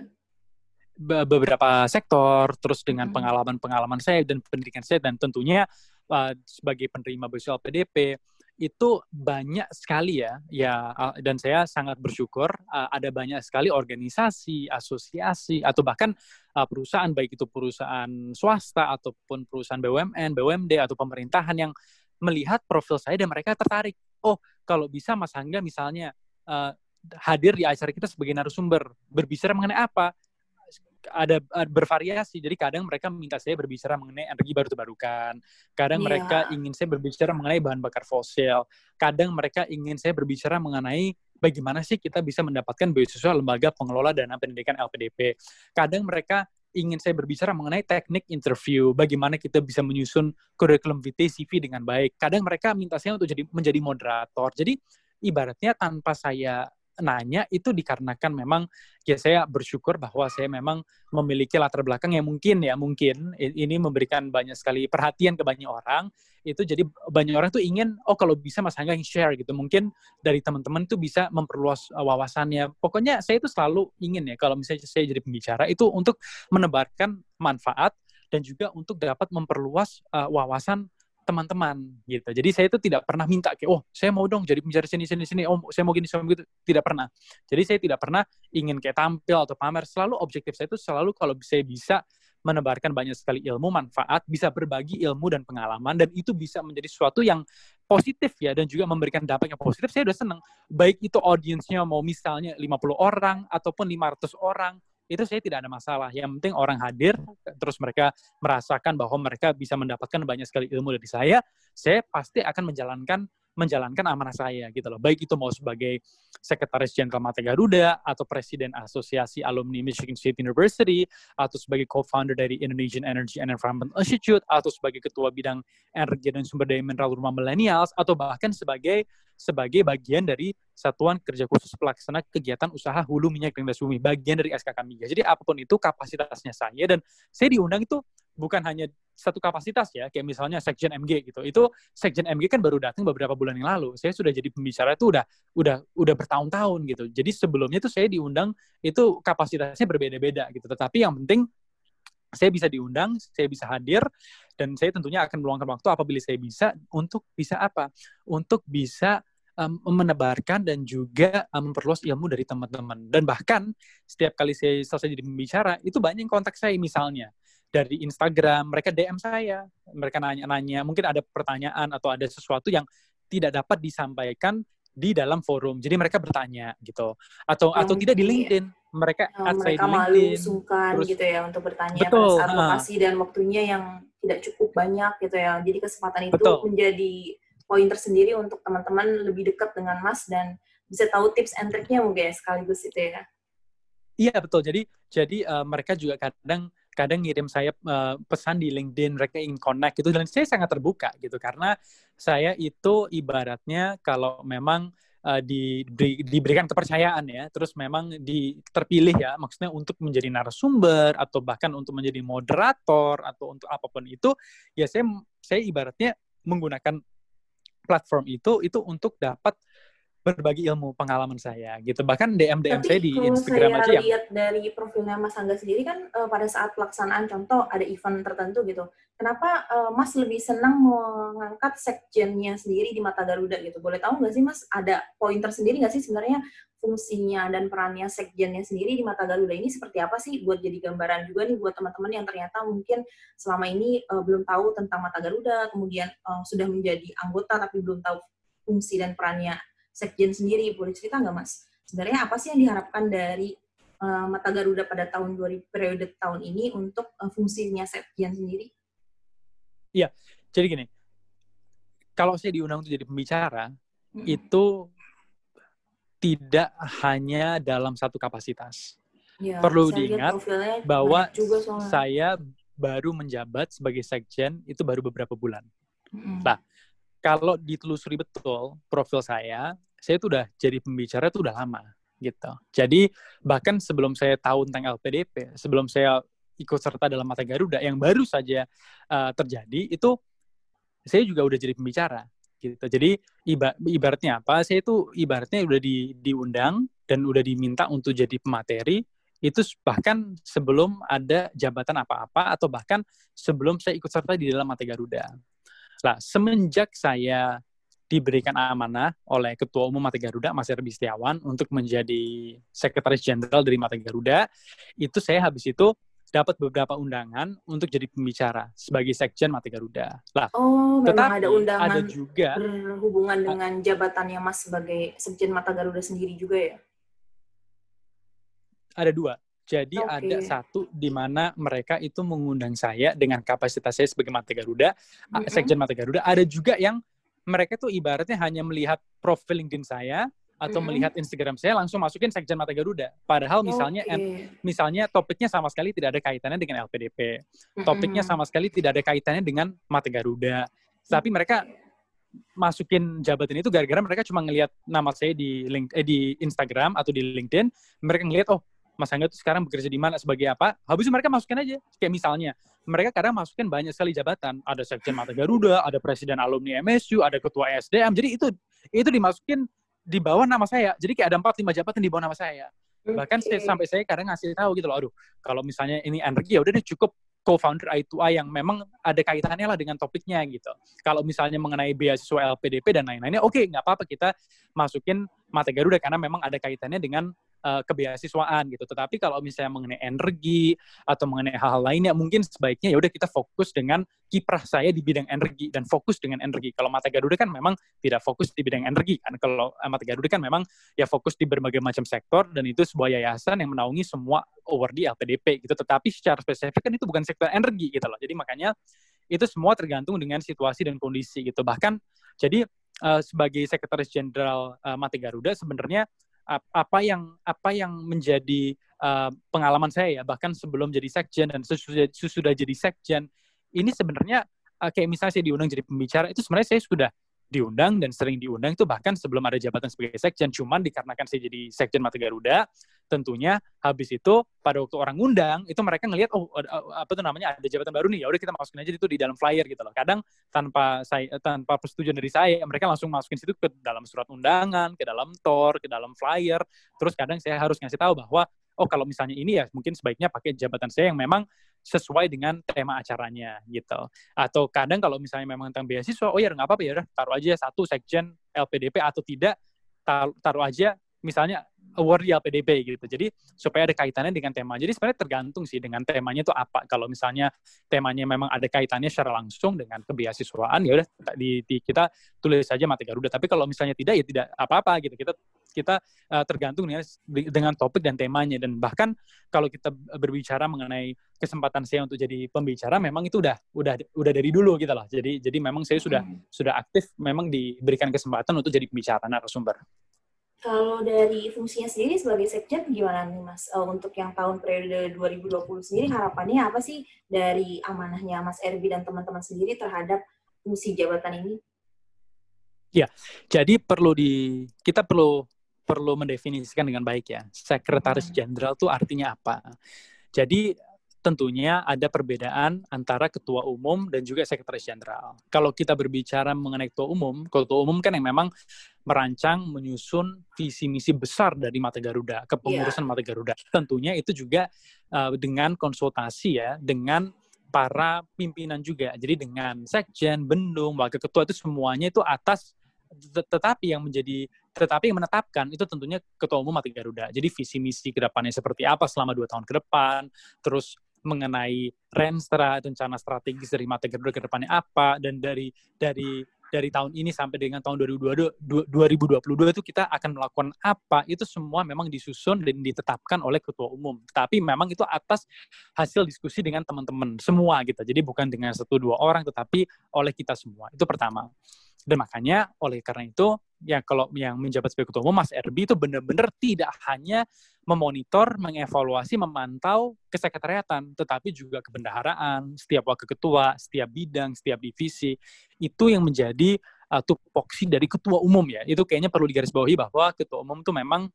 beberapa sektor, terus dengan pengalaman-pengalaman saya dan pendidikan saya dan tentunya uh, sebagai penerima beasiswa PDP itu banyak sekali ya, ya dan saya sangat bersyukur uh, ada banyak sekali organisasi, asosiasi atau bahkan uh, perusahaan baik itu perusahaan swasta ataupun perusahaan BUMN, BUMD atau pemerintahan yang melihat profil saya dan mereka tertarik. Oh, kalau bisa Mas Angga misalnya uh, hadir di acara kita sebagai narasumber, berbicara mengenai apa? ada, bervariasi. Jadi kadang mereka minta saya berbicara mengenai energi baru terbarukan. Kadang yeah. mereka ingin saya berbicara mengenai bahan bakar fosil. Kadang mereka ingin saya berbicara mengenai bagaimana sih kita bisa mendapatkan beasiswa lembaga pengelola dana pendidikan LPDP. Kadang mereka ingin saya berbicara mengenai teknik interview, bagaimana kita bisa menyusun kurikulum vitae CV dengan baik. Kadang mereka minta saya untuk jadi menjadi moderator. Jadi ibaratnya tanpa saya nanya itu dikarenakan memang ya saya bersyukur bahwa saya memang memiliki latar belakang yang mungkin ya mungkin ini memberikan banyak sekali perhatian ke banyak orang. Itu jadi banyak orang tuh ingin oh kalau bisa Mas Angga yang share gitu. Mungkin dari teman-teman tuh bisa memperluas uh, wawasannya. Pokoknya saya itu selalu ingin ya kalau misalnya saya jadi pembicara itu untuk menebarkan manfaat dan juga untuk dapat memperluas uh, wawasan teman-teman gitu. Jadi saya itu tidak pernah minta kayak oh saya mau dong jadi penjara sini sini sini oh saya mau gini saya mau gitu tidak pernah. Jadi saya tidak pernah ingin kayak tampil atau pamer. Selalu objektif saya itu selalu kalau saya bisa menebarkan banyak sekali ilmu manfaat, bisa berbagi ilmu dan pengalaman dan itu bisa menjadi sesuatu yang positif ya dan juga memberikan dampak yang positif. Saya udah seneng. Baik itu audiensnya mau misalnya 50 orang ataupun 500 orang itu saya tidak ada masalah. Yang penting orang hadir, terus mereka merasakan bahwa mereka bisa mendapatkan banyak sekali ilmu dari saya, saya pasti akan menjalankan menjalankan amanah saya gitu loh. Baik itu mau sebagai sekretaris jenderal Mata Garuda atau presiden Asosiasi Alumni Michigan State University atau sebagai co-founder dari Indonesian Energy and Environment Institute atau sebagai ketua bidang energi dan sumber daya mineral rumah millennials atau bahkan sebagai sebagai bagian dari Satuan Kerja Khusus Pelaksana Kegiatan Usaha Hulu Minyak dan Gas Bumi, bagian dari SKK Migas. Jadi apa pun itu kapasitasnya saya dan saya diundang itu bukan hanya satu kapasitas ya, kayak misalnya Sekjen MG gitu. Itu Sekjen MG kan baru datang beberapa bulan yang lalu. Saya sudah jadi pembicara itu udah udah udah bertahun-tahun gitu. Jadi sebelumnya itu saya diundang itu kapasitasnya berbeda-beda gitu. Tetapi yang penting saya bisa diundang, saya bisa hadir, dan saya tentunya akan meluangkan waktu apabila saya bisa untuk bisa apa? Untuk bisa menebarkan dan juga memperluas ilmu dari teman-teman. Dan bahkan setiap kali saya selesai jadi pembicara, itu banyak yang kontak saya misalnya dari Instagram, mereka DM saya, mereka nanya-nanya, mungkin ada pertanyaan atau ada sesuatu yang tidak dapat disampaikan di dalam forum. Jadi mereka bertanya gitu. Atau yang atau tidak di LinkedIn. mereka uh, mereka malu sungkan terus, gitu ya untuk bertanya betul, pada saat lokasi uh, dan waktunya yang tidak cukup banyak gitu ya. Jadi kesempatan itu betul. menjadi poin tersendiri untuk teman-teman lebih dekat dengan Mas dan bisa tahu tips and triknya mungkin ya sekaligus itu ya. Iya betul. Jadi jadi uh, mereka juga kadang kadang ngirim saya uh, pesan di LinkedIn mereka ingin connect gitu dan saya sangat terbuka gitu karena saya itu ibaratnya kalau memang uh, di, di, diberikan kepercayaan ya, terus memang di terpilih ya, maksudnya untuk menjadi narasumber atau bahkan untuk menjadi moderator atau untuk apa pun itu, ya saya saya ibaratnya menggunakan platform itu itu untuk dapat berbagi ilmu pengalaman saya gitu. Bahkan DM DM saya di Instagram saya aja yang lihat dari profilnya Mas Angga sendiri kan uh, pada saat pelaksanaan contoh ada event tertentu gitu kenapa uh, Mas lebih senang mengangkat sekjennya sendiri di mata Garuda gitu? Boleh tahu nggak sih Mas ada poin tersendiri nggak sih sebenarnya fungsinya dan perannya sekjennya sendiri di mata Garuda ini seperti apa sih buat jadi gambaran juga nih buat teman-teman yang ternyata mungkin selama ini uh, belum tahu tentang mata Garuda kemudian uh, sudah menjadi anggota tapi belum tahu fungsi dan perannya Sekjen sendiri boleh cerita nggak Mas? Sebenarnya apa sih yang diharapkan dari uh, Mata Garuda pada tahun 2000 periode tahun ini untuk uh, fungsinya Sekjen sendiri? Iya, jadi gini, kalau saya diundang untuk jadi pembicara, hmm. itu tidak hanya dalam satu kapasitas. Ya, Perlu diingat bahwa saya baru menjabat sebagai sekjen itu baru beberapa bulan. Hmm. Nah, kalau ditelusuri betul profil saya, saya itu udah jadi pembicara itu udah lama gitu. Jadi bahkan sebelum saya tahu tentang LPDP, sebelum saya ikut serta dalam Mata Garuda yang baru saja uh, terjadi itu saya juga udah jadi pembicara gitu. Jadi iba, ibaratnya apa? Saya itu ibaratnya udah di, diundang dan udah diminta untuk jadi pemateri itu bahkan sebelum ada jabatan apa-apa atau bahkan sebelum saya ikut serta di dalam Mata Garuda. Nah, semenjak saya diberikan amanah oleh Ketua Umum Mata Garuda, Mas Herbi Setiawan, untuk menjadi Sekretaris Jenderal dari Mata Garuda, itu saya habis itu dapat beberapa undangan untuk jadi pembicara sebagai sekjen Mata Garuda. Lah, oh, tetapi ada undangan ada juga berhubungan dengan jabatannya Mas sebagai sekjen Mata Garuda sendiri juga ya? Ada dua. Jadi okay. ada satu di mana mereka itu mengundang saya dengan kapasitas saya sebagai Mata Garuda, mm-hmm. Sekjen Mata Garuda. Ada juga yang mereka tuh ibaratnya hanya melihat profil LinkedIn saya atau mm-hmm. melihat Instagram saya langsung masukin Sekjen Mata Garuda. Padahal misalnya okay. en, misalnya topiknya sama sekali tidak ada kaitannya dengan LPDP. Mm-hmm. Topiknya sama sekali tidak ada kaitannya dengan Mata Garuda. Tapi mereka masukin jabatan itu gara-gara mereka cuma ngelihat nama saya di link eh, di Instagram atau di LinkedIn, mereka ngelihat oh Mas Angga tuh sekarang bekerja di mana sebagai apa? Habis itu mereka masukin aja. Kayak misalnya mereka kadang masukin banyak sekali jabatan. Ada sekjen Mata Garuda ada presiden alumni MSU ada ketua SDM jadi itu itu dimasukin di bawah nama saya. Jadi kayak ada empat lima jabatan di bawah nama saya. Bahkan okay. sampai saya kadang ngasih tahu gitu loh aduh kalau misalnya ini energi ya udah deh cukup co-founder I2I yang memang ada kaitannya lah dengan topiknya gitu. Kalau misalnya mengenai beasiswa LPDP dan lain-lainnya, oke okay, nggak apa-apa kita masukin Mata Garuda karena memang ada kaitannya dengan uh, gitu. Tetapi kalau misalnya mengenai energi atau mengenai hal-hal lainnya, mungkin sebaiknya ya udah kita fokus dengan kiprah saya di bidang energi dan fokus dengan energi. Kalau Mata Garuda kan memang tidak fokus di bidang energi kan. Kalau uh, Mata Garuda kan memang ya fokus di berbagai macam sektor dan itu sebuah yayasan yang menaungi semua award di LPDP gitu. Tetapi secara spesifik kan itu bukan sektor energi gitu loh. Jadi makanya itu semua tergantung dengan situasi dan kondisi gitu. Bahkan jadi uh, sebagai sekretaris jenderal uh, Mata Garuda sebenarnya apa yang apa yang menjadi uh, pengalaman saya ya bahkan sebelum jadi sekjen dan sesudah, sesudah jadi sekjen ini sebenarnya uh, kayak misalnya saya diundang jadi pembicara itu sebenarnya saya sudah diundang dan sering diundang itu bahkan sebelum ada jabatan sebagai sekjen. Cuman dikarenakan saya jadi sekjen Mata Garuda tentunya habis itu pada waktu orang ngundang itu mereka ngelihat oh apa tuh namanya ada jabatan baru nih. Ya udah kita masukin aja itu di dalam flyer gitu loh. Kadang tanpa saya tanpa persetujuan dari saya mereka langsung masukin situ ke dalam surat undangan ke dalam tor ke dalam flyer. Terus kadang saya harus ngasih tahu bahwa oh kalau misalnya ini ya mungkin sebaiknya pakai jabatan saya yang memang sesuai dengan tema acaranya gitu. Atau kadang kalau misalnya memang tentang beasiswa, oh ya nggak apa-apa ya taruh aja satu sekjen LPDP atau tidak taruh aja misalnya award di LPDP gitu. Jadi supaya ada kaitannya dengan tema. Jadi sebenarnya tergantung sih dengan temanya itu apa. Kalau misalnya temanya memang ada kaitannya secara langsung dengan kebeasiswaan ya udah di, di, kita tulis saja mata Garuda. Tapi kalau misalnya tidak ya tidak apa-apa gitu. Kita kita uh, tergantung ya dengan topik dan temanya dan bahkan kalau kita berbicara mengenai kesempatan saya untuk jadi pembicara memang itu udah udah udah dari dulu gitu loh. Jadi jadi memang saya sudah hmm. sudah aktif memang diberikan kesempatan untuk jadi pembicara narasumber. Kalau dari fungsinya sendiri sebagai sekjen gimana nih Mas? Uh, untuk yang tahun periode 2020 sendiri harapannya apa sih dari amanahnya Mas Erbi dan teman-teman sendiri terhadap fungsi jabatan ini? Ya, jadi perlu di kita perlu perlu mendefinisikan dengan baik ya. Sekretaris hmm. Jenderal itu artinya apa? Jadi tentunya ada perbedaan antara ketua umum dan juga sekretaris jenderal. Kalau kita berbicara mengenai ketua umum, ketua umum kan yang memang merancang, menyusun visi misi besar dari Mata Garuda, kepengurusan yeah. Mata Garuda. Tentunya itu juga uh, dengan konsultasi ya, dengan para pimpinan juga. Jadi dengan sekjen, bendung, wakil ketua itu semuanya itu atas tetapi yang menjadi tetapi yang menetapkan itu tentunya ketua umum Mata Garuda. Jadi visi misi ke depannya seperti apa selama dua tahun ke depan, terus mengenai renstra rencana strategis dari Mata Garuda ke depannya apa dan dari dari dari tahun ini sampai dengan tahun 2022 2022 itu kita akan melakukan apa itu semua memang disusun dan ditetapkan oleh ketua umum. Tapi memang itu atas hasil diskusi dengan teman-teman semua gitu. Jadi bukan dengan satu dua orang tetapi oleh kita semua. Itu pertama dan makanya oleh karena itu ya kalau yang menjabat sebagai ketua umum Mas Erbi itu benar-benar tidak hanya memonitor, mengevaluasi, memantau kesekretariatan, tetapi juga kebendaharaan, setiap wakil ketua, setiap bidang, setiap divisi itu yang menjadi uh, tupoksi dari ketua umum ya. Itu kayaknya perlu digarisbawahi bahwa ketua umum itu memang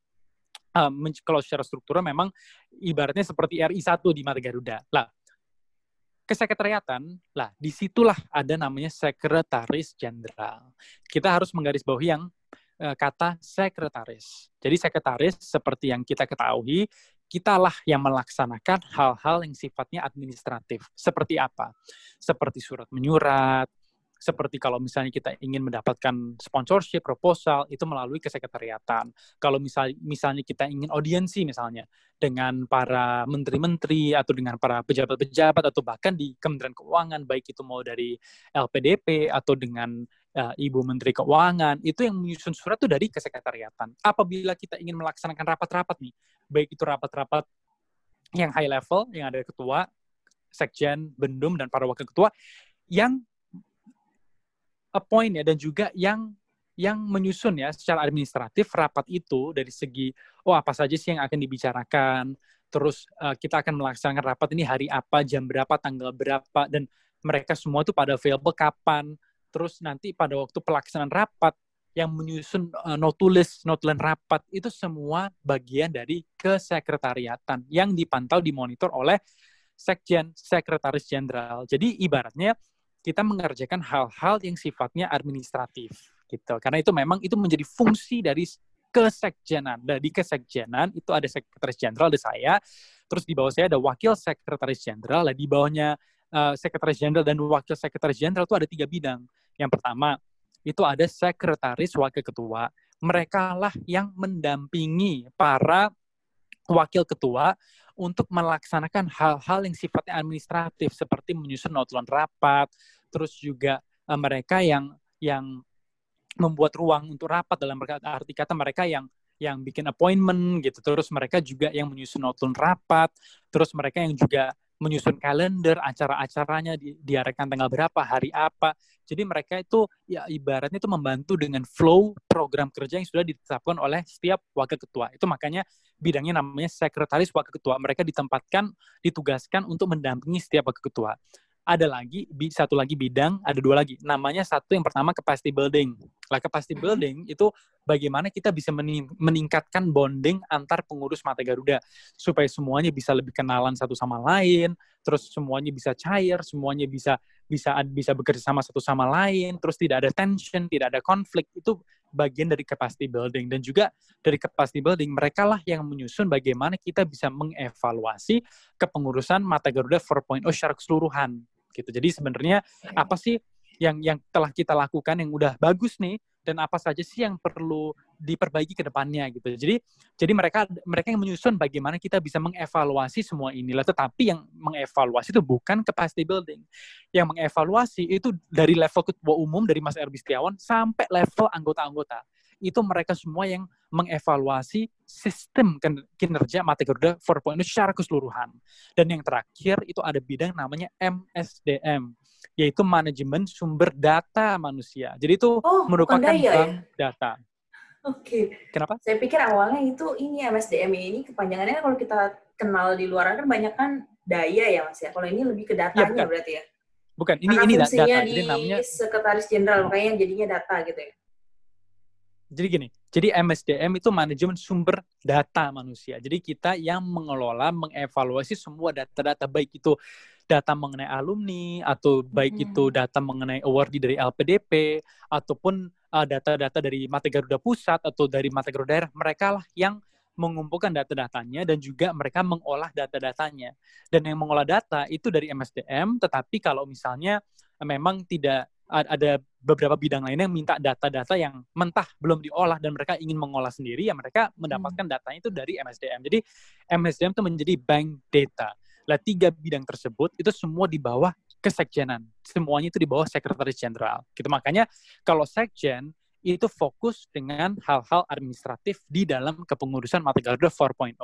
uh, kalau secara struktural memang ibaratnya seperti RI 1 di Mata Garuda. Lah, kesekretariatan, lah di situlah ada namanya sekretaris jenderal. Kita harus menggarisbawahi yang uh, kata sekretaris. Jadi sekretaris seperti yang kita ketahui, kitalah yang melaksanakan hal-hal yang sifatnya administratif. Seperti apa? Seperti surat menyurat, seperti kalau misalnya kita ingin mendapatkan sponsorship, proposal, itu melalui kesekretariatan. Kalau misal, misalnya kita ingin audiensi misalnya dengan para menteri-menteri atau dengan para pejabat-pejabat atau bahkan di Kementerian Keuangan, baik itu mau dari LPDP atau dengan uh, Ibu Menteri Keuangan, itu yang menyusun surat itu dari kesekretariatan. Apabila kita ingin melaksanakan rapat-rapat nih, baik itu rapat-rapat yang high level, yang ada ketua, sekjen, bendum, dan para wakil ketua, yang appoint ya dan juga yang yang menyusun ya secara administratif rapat itu dari segi oh apa saja sih yang akan dibicarakan terus uh, kita akan melaksanakan rapat ini hari apa jam berapa tanggal berapa dan mereka semua itu pada available kapan. Terus nanti pada waktu pelaksanaan rapat yang menyusun uh, notulis notulen rapat itu semua bagian dari kesekretariatan yang dipantau dimonitor oleh sekjen sekretaris jenderal. Jadi ibaratnya kita mengerjakan hal-hal yang sifatnya administratif gitu. Karena itu memang itu menjadi fungsi dari kesekjenan. Dari kesekjenan itu ada sekretaris jenderal ada saya, terus di bawah saya ada wakil sekretaris jenderal, di bawahnya uh, sekretaris jenderal dan wakil sekretaris jenderal itu ada tiga bidang. Yang pertama itu ada sekretaris wakil ketua. Mereka lah yang mendampingi para wakil ketua untuk melaksanakan hal-hal yang sifatnya administratif seperti menyusun notulen rapat, terus juga uh, mereka yang yang membuat ruang untuk rapat dalam arti kata mereka yang yang bikin appointment gitu. Terus mereka juga yang menyusun notulen rapat terus mereka yang juga menyusun kalender acara-acaranya di, diarahkan tanggal berapa hari apa. Jadi mereka itu ya ibaratnya itu membantu dengan flow program kerja yang sudah ditetapkan oleh setiap wakil ketua. Itu makanya bidangnya namanya sekretaris wakil ketua. Mereka ditempatkan ditugaskan untuk mendampingi setiap wakil ketua ada lagi satu lagi bidang, ada dua lagi. Namanya satu yang pertama capacity building. Lah capacity mm-hmm. building itu bagaimana kita bisa meningkatkan bonding antar pengurus Mata Garuda supaya semuanya bisa lebih kenalan satu sama lain, terus semuanya bisa cair, semuanya bisa bisa bisa bekerja sama satu sama lain, terus tidak ada tension, tidak ada konflik. Itu bagian dari capacity building dan juga dari capacity building mereka lah yang menyusun bagaimana kita bisa mengevaluasi kepengurusan Mata Garuda 4.0 secara keseluruhan gitu. Jadi sebenarnya apa sih yang yang telah kita lakukan yang udah bagus nih dan apa saja sih yang perlu diperbaiki ke depannya gitu. Jadi jadi mereka mereka yang menyusun bagaimana kita bisa mengevaluasi semua inilah tetapi yang mengevaluasi itu bukan capacity building. Yang mengevaluasi itu dari level ketua umum dari Mas Erbi Setiawan sampai level anggota-anggota. Itu mereka semua yang mengevaluasi sistem kinerja Mata Garuda 4.0 secara keseluruhan. Dan yang terakhir itu ada bidang namanya MSDM, yaitu manajemen sumber data manusia. Jadi itu oh, merupakan bank ya? data. Oke. Okay. Kenapa? Saya pikir awalnya itu ini MSDM ini kepanjangannya kalau kita kenal di luar kan banyak kan daya ya Mas ya. Kalau ini lebih ke iya, datanya ya, berarti ya. Bukan, ini Karena ini data. Di jadi namanya sekretaris jenderal makanya jadinya data gitu ya. Jadi gini, jadi MSDM itu manajemen sumber data manusia. Jadi kita yang mengelola, mengevaluasi semua data-data baik itu data mengenai alumni atau baik hmm. itu data mengenai award dari LPDP ataupun uh, data-data dari Mata Garuda Pusat atau dari Mata Garuda Daerah, mereka lah yang mengumpulkan data-datanya dan juga mereka mengolah data-datanya. Dan yang mengolah data itu dari MSDM, tetapi kalau misalnya memang tidak ada beberapa bidang lainnya yang minta data-data yang mentah belum diolah dan mereka ingin mengolah sendiri ya mereka mendapatkan hmm. datanya itu dari MSDM. Jadi MSDM itu menjadi bank data. Lah tiga bidang tersebut itu semua di bawah kesekjenan. Semuanya itu di bawah sekretaris jenderal. Gitu makanya kalau sekjen itu fokus dengan hal-hal administratif di dalam kepengurusan Mata Garuda 4.0.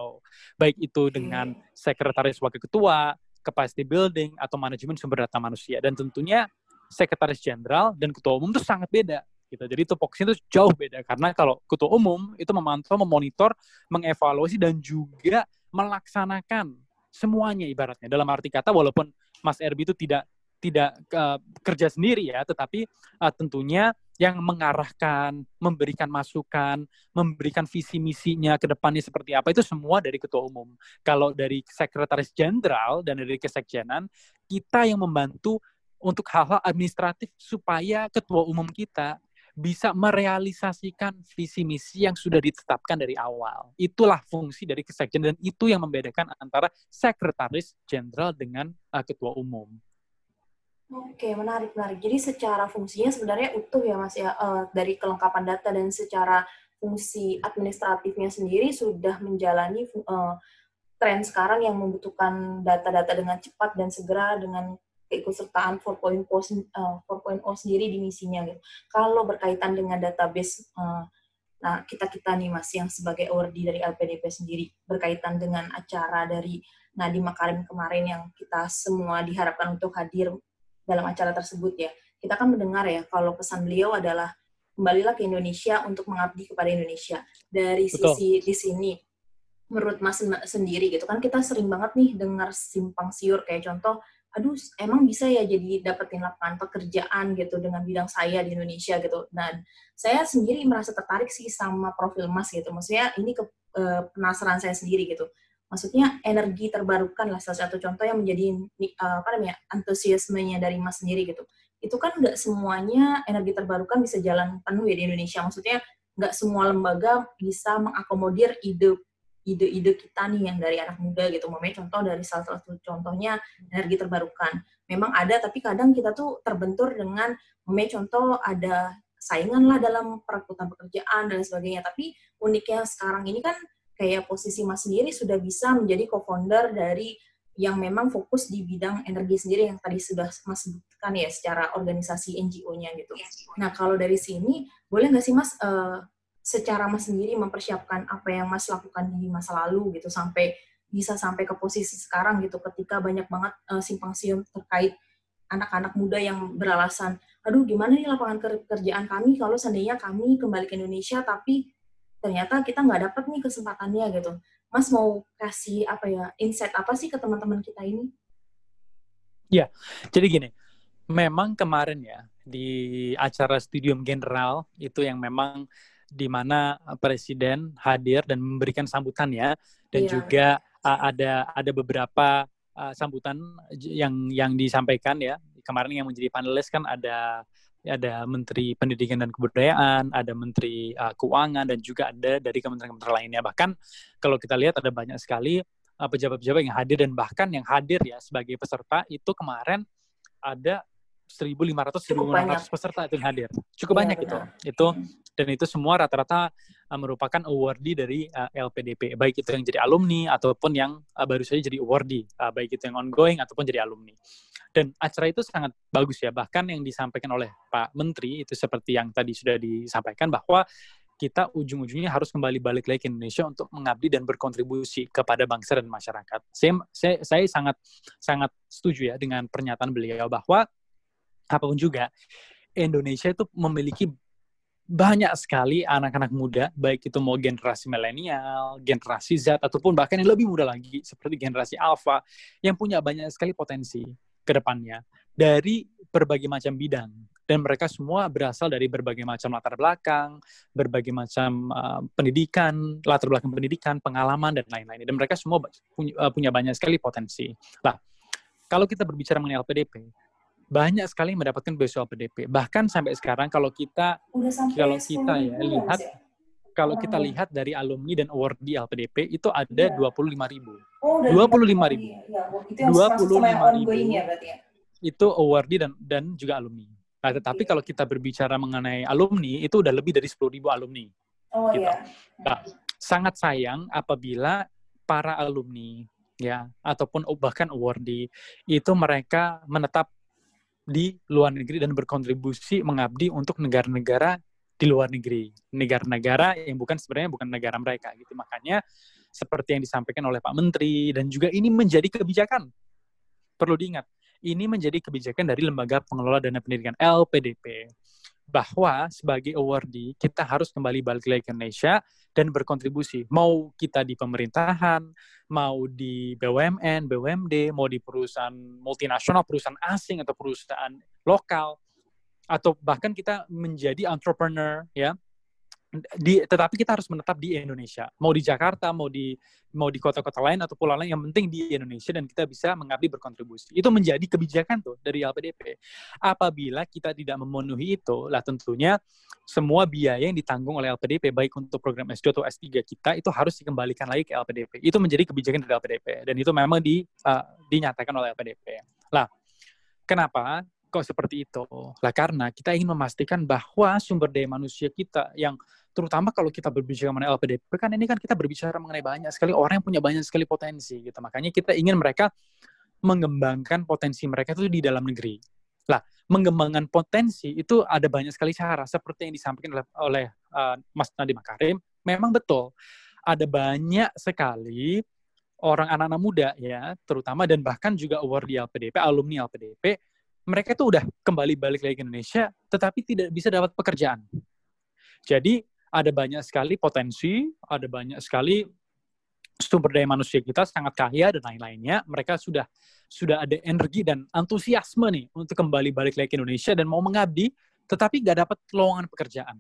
Baik itu dengan sekretaris wakil ketua, capacity building, atau manajemen sumber data manusia. Dan tentunya sekretaris jenderal dan ketua umum itu sangat beda. Gitu. Jadi itu fokusnya itu jauh beda. Karena kalau ketua umum itu memantau, memonitor, mengevaluasi, dan juga melaksanakan semuanya ibaratnya. Dalam arti kata, walaupun Mas Erbi itu tidak tidak uh, kerja sendiri ya, tetapi uh, tentunya yang mengarahkan, memberikan masukan, memberikan visi misinya ke depannya seperti apa itu semua dari ketua umum. Kalau dari sekretaris jenderal dan dari kesekjenan, kita yang membantu untuk hal-hal administratif supaya ketua umum kita bisa merealisasikan visi misi yang sudah ditetapkan dari awal. Itulah fungsi dari kesekjenan dan itu yang membedakan antara sekretaris jenderal dengan uh, ketua umum. Oke, menarik, menarik. Jadi secara fungsinya sebenarnya utuh ya Mas ya, uh, dari kelengkapan data dan secara fungsi administratifnya sendiri sudah menjalani uh, tren sekarang yang membutuhkan data-data dengan cepat dan segera dengan keikutsertaan 4.0 uh, 4.0 sendiri di misinya gitu. Kalau berkaitan dengan database uh, nah kita-kita nih Mas yang sebagai awardee dari LPDP sendiri berkaitan dengan acara dari Nadiem Makarim kemarin yang kita semua diharapkan untuk hadir dalam acara tersebut ya. Kita kan mendengar ya kalau pesan beliau adalah kembalilah ke Indonesia untuk mengabdi kepada Indonesia. Dari Betul. sisi di sini menurut Mas sendiri gitu kan kita sering banget nih dengar simpang siur kayak contoh aduh emang bisa ya jadi dapetin lapangan pekerjaan gitu dengan bidang saya di Indonesia gitu dan saya sendiri merasa tertarik sih sama profil Mas gitu maksudnya ini ke, uh, penasaran saya sendiri gitu maksudnya energi terbarukan lah salah satu contoh yang menjadi uh, apa namanya antusiasmenya dari Mas sendiri gitu. Itu kan nggak semuanya energi terbarukan bisa jalan penuh ya di Indonesia. Maksudnya nggak semua lembaga bisa mengakomodir ide ide-ide kita nih yang dari anak muda gitu. Memang contoh dari salah satu contohnya energi terbarukan. Memang ada tapi kadang kita tuh terbentur dengan memang contoh ada saingan lah dalam perekrutan pekerjaan dan sebagainya. Tapi uniknya sekarang ini kan kayak posisi Mas sendiri sudah bisa menjadi co-founder dari yang memang fokus di bidang energi sendiri yang tadi sudah Mas sebutkan ya secara organisasi NGO-nya gitu. Nah kalau dari sini boleh nggak sih Mas uh, secara Mas sendiri mempersiapkan apa yang Mas lakukan di masa lalu gitu sampai bisa sampai ke posisi sekarang gitu ketika banyak banget uh, simpang siur terkait anak-anak muda yang beralasan, aduh gimana nih lapangan kerjaan kami kalau seandainya kami kembali ke Indonesia tapi ternyata kita nggak dapat nih kesempatannya gitu. Mas mau kasih apa ya insight apa sih ke teman-teman kita ini? Ya, jadi gini, memang kemarin ya di acara Studium General itu yang memang di mana presiden hadir dan memberikan sambutan ya dan yeah. juga uh, ada ada beberapa uh, sambutan yang yang disampaikan ya kemarin yang menjadi panelis kan ada ada Menteri Pendidikan dan Kebudayaan, ada Menteri uh, Keuangan, dan juga ada dari kementerian-kementerian lainnya. Bahkan kalau kita lihat ada banyak sekali uh, pejabat-pejabat yang hadir dan bahkan yang hadir ya sebagai peserta itu kemarin ada 1.500 1.600 peserta itu yang hadir. Cukup ya, banyak benar. itu. Itu dan itu semua rata-rata uh, merupakan awardee dari uh, LPDP, baik itu yang jadi alumni ataupun yang uh, baru saja jadi awardee, uh, baik itu yang ongoing ataupun jadi alumni. Dan acara itu sangat bagus ya, bahkan yang disampaikan oleh Pak Menteri itu seperti yang tadi sudah disampaikan bahwa kita ujung-ujungnya harus kembali balik lagi ke Indonesia untuk mengabdi dan berkontribusi kepada bangsa dan masyarakat. Saya, saya, saya sangat sangat setuju ya dengan pernyataan beliau bahwa apa pun juga Indonesia itu memiliki banyak sekali anak-anak muda, baik itu mau generasi milenial, generasi Z, ataupun bahkan yang lebih muda lagi, seperti generasi Alpha, yang punya banyak sekali potensi ke depannya dari berbagai macam bidang. Dan mereka semua berasal dari berbagai macam latar belakang, berbagai macam uh, pendidikan, latar belakang pendidikan, pengalaman, dan lain-lain. Dan mereka semua punya, uh, punya banyak sekali potensi. Nah, kalau kita berbicara mengenai LPDP, banyak sekali mendapatkan beasiswa PDP. Bahkan sampai sekarang kalau kita kalau kita ya lihat ya? kalau kita oh. lihat dari alumni dan award di LPDP itu ada dua puluh lima ribu. Dua puluh lima ribu. Dua puluh lima ribu. Ya, ya? Itu awardee dan dan juga alumni. Nah, tetapi kalau kita berbicara mengenai alumni itu udah lebih dari sepuluh ribu alumni. Oh gitu. iya. Nah, sangat sayang apabila para alumni ya ataupun bahkan awardee itu mereka menetap di luar negeri dan berkontribusi mengabdi untuk negara-negara di luar negeri, negara-negara yang bukan sebenarnya bukan negara mereka gitu. Makanya seperti yang disampaikan oleh Pak Menteri dan juga ini menjadi kebijakan. Perlu diingat, ini menjadi kebijakan dari Lembaga Pengelola Dana Pendidikan LPDP bahwa sebagai awardee kita harus kembali balik lagi ke Indonesia dan berkontribusi. Mau kita di pemerintahan, mau di BUMN, BUMD, mau di perusahaan multinasional, perusahaan asing atau perusahaan lokal, atau bahkan kita menjadi entrepreneur, ya, di, tetapi kita harus menetap di Indonesia. Mau di Jakarta, mau di mau di kota-kota lain atau pulau lain, yang penting di Indonesia dan kita bisa mengabdi berkontribusi. Itu menjadi kebijakan tuh dari LPDP. Apabila kita tidak memenuhi itu, lah tentunya semua biaya yang ditanggung oleh LPDP, baik untuk program S2 atau S3 kita, itu harus dikembalikan lagi ke LPDP. Itu menjadi kebijakan dari LPDP. Dan itu memang di, uh, dinyatakan oleh LPDP. Lah, kenapa? kok seperti itu? Lah karena kita ingin memastikan bahwa sumber daya manusia kita yang terutama kalau kita berbicara mengenai LPDP kan ini kan kita berbicara mengenai banyak sekali orang yang punya banyak sekali potensi gitu. Makanya kita ingin mereka mengembangkan potensi mereka itu di dalam negeri. Lah, mengembangkan potensi itu ada banyak sekali cara seperti yang disampaikan oleh, oleh uh, Mas Nadiem Makarim. Memang betul ada banyak sekali orang anak-anak muda ya, terutama dan bahkan juga award di LPDP, alumni LPDP, mereka itu udah kembali balik lagi ke Indonesia, tetapi tidak bisa dapat pekerjaan. Jadi ada banyak sekali potensi, ada banyak sekali sumber daya manusia kita sangat kaya dan lain-lainnya. Mereka sudah sudah ada energi dan antusiasme nih untuk kembali balik lagi ke Indonesia dan mau mengabdi, tetapi nggak dapat lowongan pekerjaan.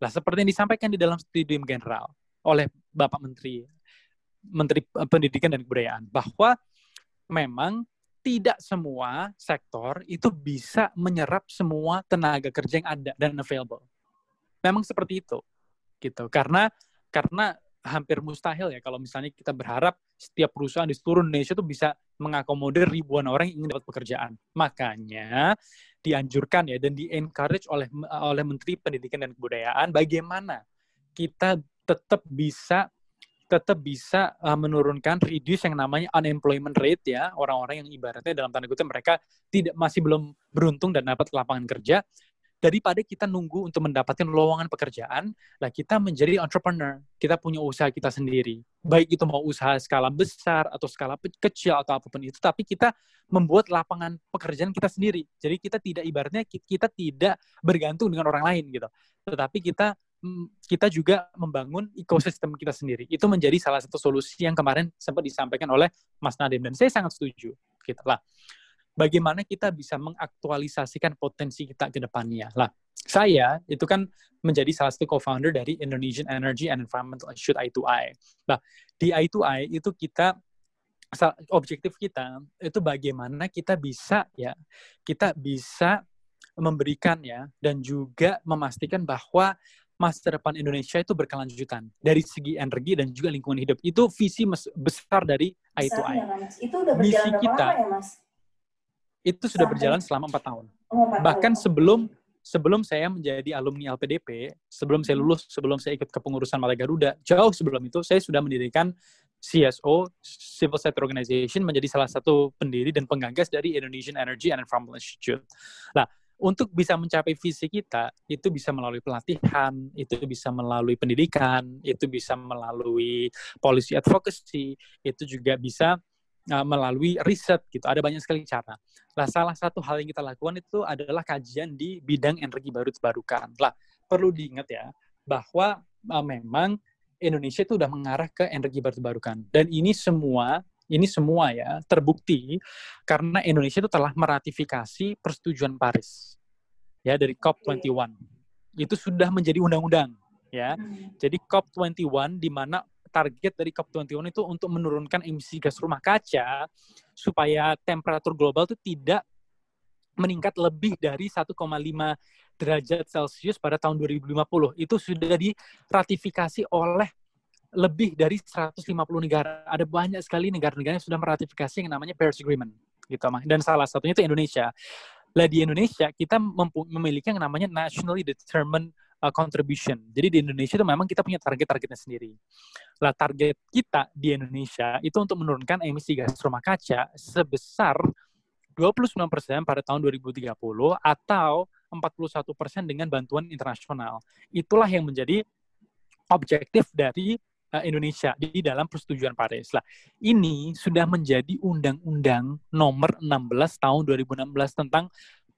Lah seperti yang disampaikan di dalam studium general oleh Bapak Menteri Menteri Pendidikan dan Kebudayaan bahwa memang tidak semua sektor itu bisa menyerap semua tenaga kerja yang ada dan available memang seperti itu gitu. Karena karena hampir mustahil ya kalau misalnya kita berharap setiap perusahaan di seluruh Indonesia itu bisa mengakomodir ribuan orang yang ingin dapat pekerjaan. Makanya dianjurkan ya dan di-encourage oleh oleh Menteri Pendidikan dan Kebudayaan bagaimana kita tetap bisa tetap bisa uh, menurunkan reduce yang namanya unemployment rate ya. Orang-orang yang ibaratnya dalam tanda kutip mereka tidak masih belum beruntung dan dapat lapangan kerja daripada kita nunggu untuk mendapatkan lowongan pekerjaan, lah kita menjadi entrepreneur. Kita punya usaha kita sendiri. Baik itu mau usaha skala besar atau skala kecil atau apa pun itu, tapi kita membuat lapangan pekerjaan kita sendiri. Jadi kita tidak ibaratnya kita tidak bergantung dengan orang lain gitu. Tetapi kita mm, kita juga membangun ekosistem kita sendiri. Itu menjadi salah satu solusi yang kemarin sempat disampaikan oleh Mas Nadim dan saya sangat setuju. Gitu lah bagaimana kita bisa mengaktualisasikan potensi kita ke depannya. Lah, saya itu kan menjadi salah satu co-founder dari Indonesian Energy and Environmental Institute I2I. Nah, di I2I itu kita objektif kita itu bagaimana kita bisa ya kita bisa memberikan ya dan juga memastikan bahwa masa depan Indonesia itu berkelanjutan dari segi energi dan juga lingkungan hidup itu visi besar dari I2I. Ya, Itu udah berjalan Misi kita, lama ya, Mas? Itu sudah berjalan selama empat tahun. Oh, Bahkan sebelum sebelum saya menjadi alumni LPDP, sebelum saya lulus, sebelum saya ikut kepengurusan Malaya Garuda, jauh sebelum itu saya sudah mendirikan CSO Civil Society Organization menjadi salah satu pendiri dan penggagas dari Indonesian Energy and Environmental Institute. Nah, untuk bisa mencapai visi kita itu bisa melalui pelatihan, itu bisa melalui pendidikan, itu bisa melalui policy advocacy, itu juga bisa uh, melalui riset gitu. Ada banyak sekali cara. Lah salah satu hal yang kita lakukan itu adalah kajian di bidang energi baru terbarukan. Lah perlu diingat ya bahwa uh, memang Indonesia itu sudah mengarah ke energi baru terbarukan dan ini semua ini semua ya terbukti karena Indonesia itu telah meratifikasi persetujuan Paris ya dari COP21. Itu sudah menjadi undang-undang ya. Hmm. Jadi COP21 di mana target dari COP21 itu untuk menurunkan emisi gas rumah kaca supaya temperatur global itu tidak meningkat lebih dari 1,5 derajat Celcius pada tahun 2050. Itu sudah diratifikasi oleh lebih dari 150 negara. Ada banyak sekali negara-negara yang sudah meratifikasi yang namanya Paris Agreement gitu dan salah satunya itu Indonesia. Lah di Indonesia kita memiliki yang namanya nationally determined uh, contribution. Jadi di Indonesia itu memang kita punya target-targetnya sendiri. Lah target kita di Indonesia itu untuk menurunkan emisi gas rumah kaca sebesar 29% pada tahun 2030 atau 41% dengan bantuan internasional. Itulah yang menjadi objektif dari uh, Indonesia di dalam persetujuan Paris. Lah, ini sudah menjadi undang-undang nomor 16 tahun 2016 tentang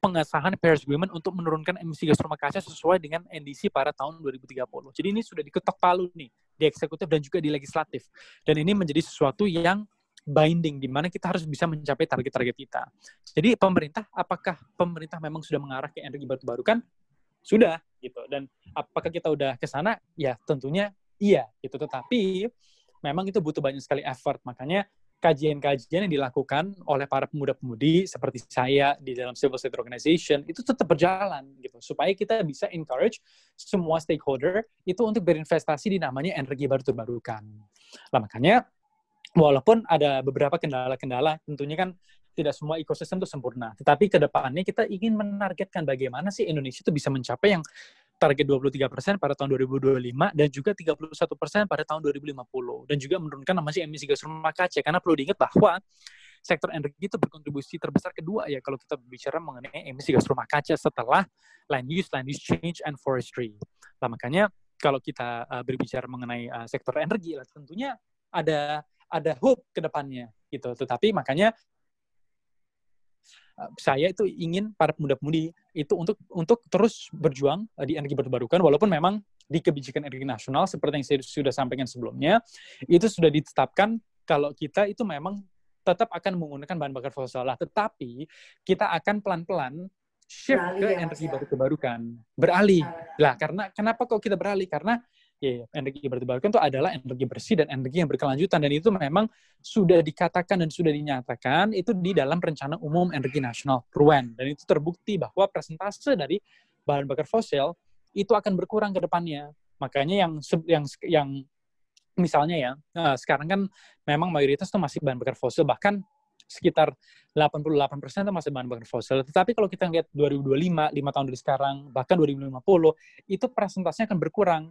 pengesahan Paris Agreement untuk menurunkan emisi gas rumah kaca sesuai dengan NDC pada tahun 2030. Jadi ini sudah diketok palu nih di eksekutif dan juga di legislatif. Dan ini menjadi sesuatu yang binding di mana kita harus bisa mencapai target-target kita. Jadi pemerintah apakah pemerintah memang sudah mengarah ke energi baru terbarukan? Sudah gitu. Dan apakah kita udah ke sana? Ya tentunya iya gitu tetapi memang itu butuh banyak sekali effort makanya kajian-kajian yang dilakukan oleh para pemuda-pemudi seperti saya di dalam civil society organization itu tetap berjalan gitu supaya kita bisa encourage semua stakeholder itu untuk berinvestasi di namanya energi baru terbarukan. Lah makanya walaupun ada beberapa kendala-kendala tentunya kan tidak semua ekosistem itu sempurna. Tetapi ke depannya kita ingin menargetkan bagaimana sih Indonesia itu bisa mencapai yang target 23% pada tahun 2025 dan juga 31% pada tahun 2050 dan juga menurunkan namanya emisi gas rumah kaca karena perlu diingat bahwa sektor energi itu berkontribusi terbesar kedua ya kalau kita berbicara mengenai emisi gas rumah kaca setelah land use, land use change and forestry. Nah, makanya kalau kita uh, berbicara mengenai uh, sektor energi lah tentunya ada ada hope ke depannya gitu. Tetapi makanya Eh, saya itu ingin para pemuda-pemudi itu untuk untuk terus berjuang eh, di energi terbarukan walaupun memang di kebijakan energi nasional seperti yang saya sudah sampaikan sebelumnya itu sudah ditetapkan kalau kita itu memang tetap akan menggunakan bahan bakar fosil. Lah tetapi kita akan pelan-pelan shift beralih ke ya, energi ya. baru terbarukan. Beralih. Lah karena kenapa kok kita beralih? Karena ya, energi baru terbarukan itu adalah energi bersih dan energi yang berkelanjutan. Dan itu memang sudah dikatakan dan sudah dinyatakan itu di dalam rencana umum energi nasional RUEN. Dan itu terbukti bahwa presentase dari bahan bakar fosil itu akan berkurang ke depannya. Makanya yang yang yang misalnya ya nah sekarang kan memang mayoritas itu masih bahan bakar fosil. Bahkan sekitar 88% itu masih bahan bakar fosil. Tetapi kalau kita lihat 2025, 5 tahun dari sekarang, bahkan 2050, itu presentasinya akan berkurang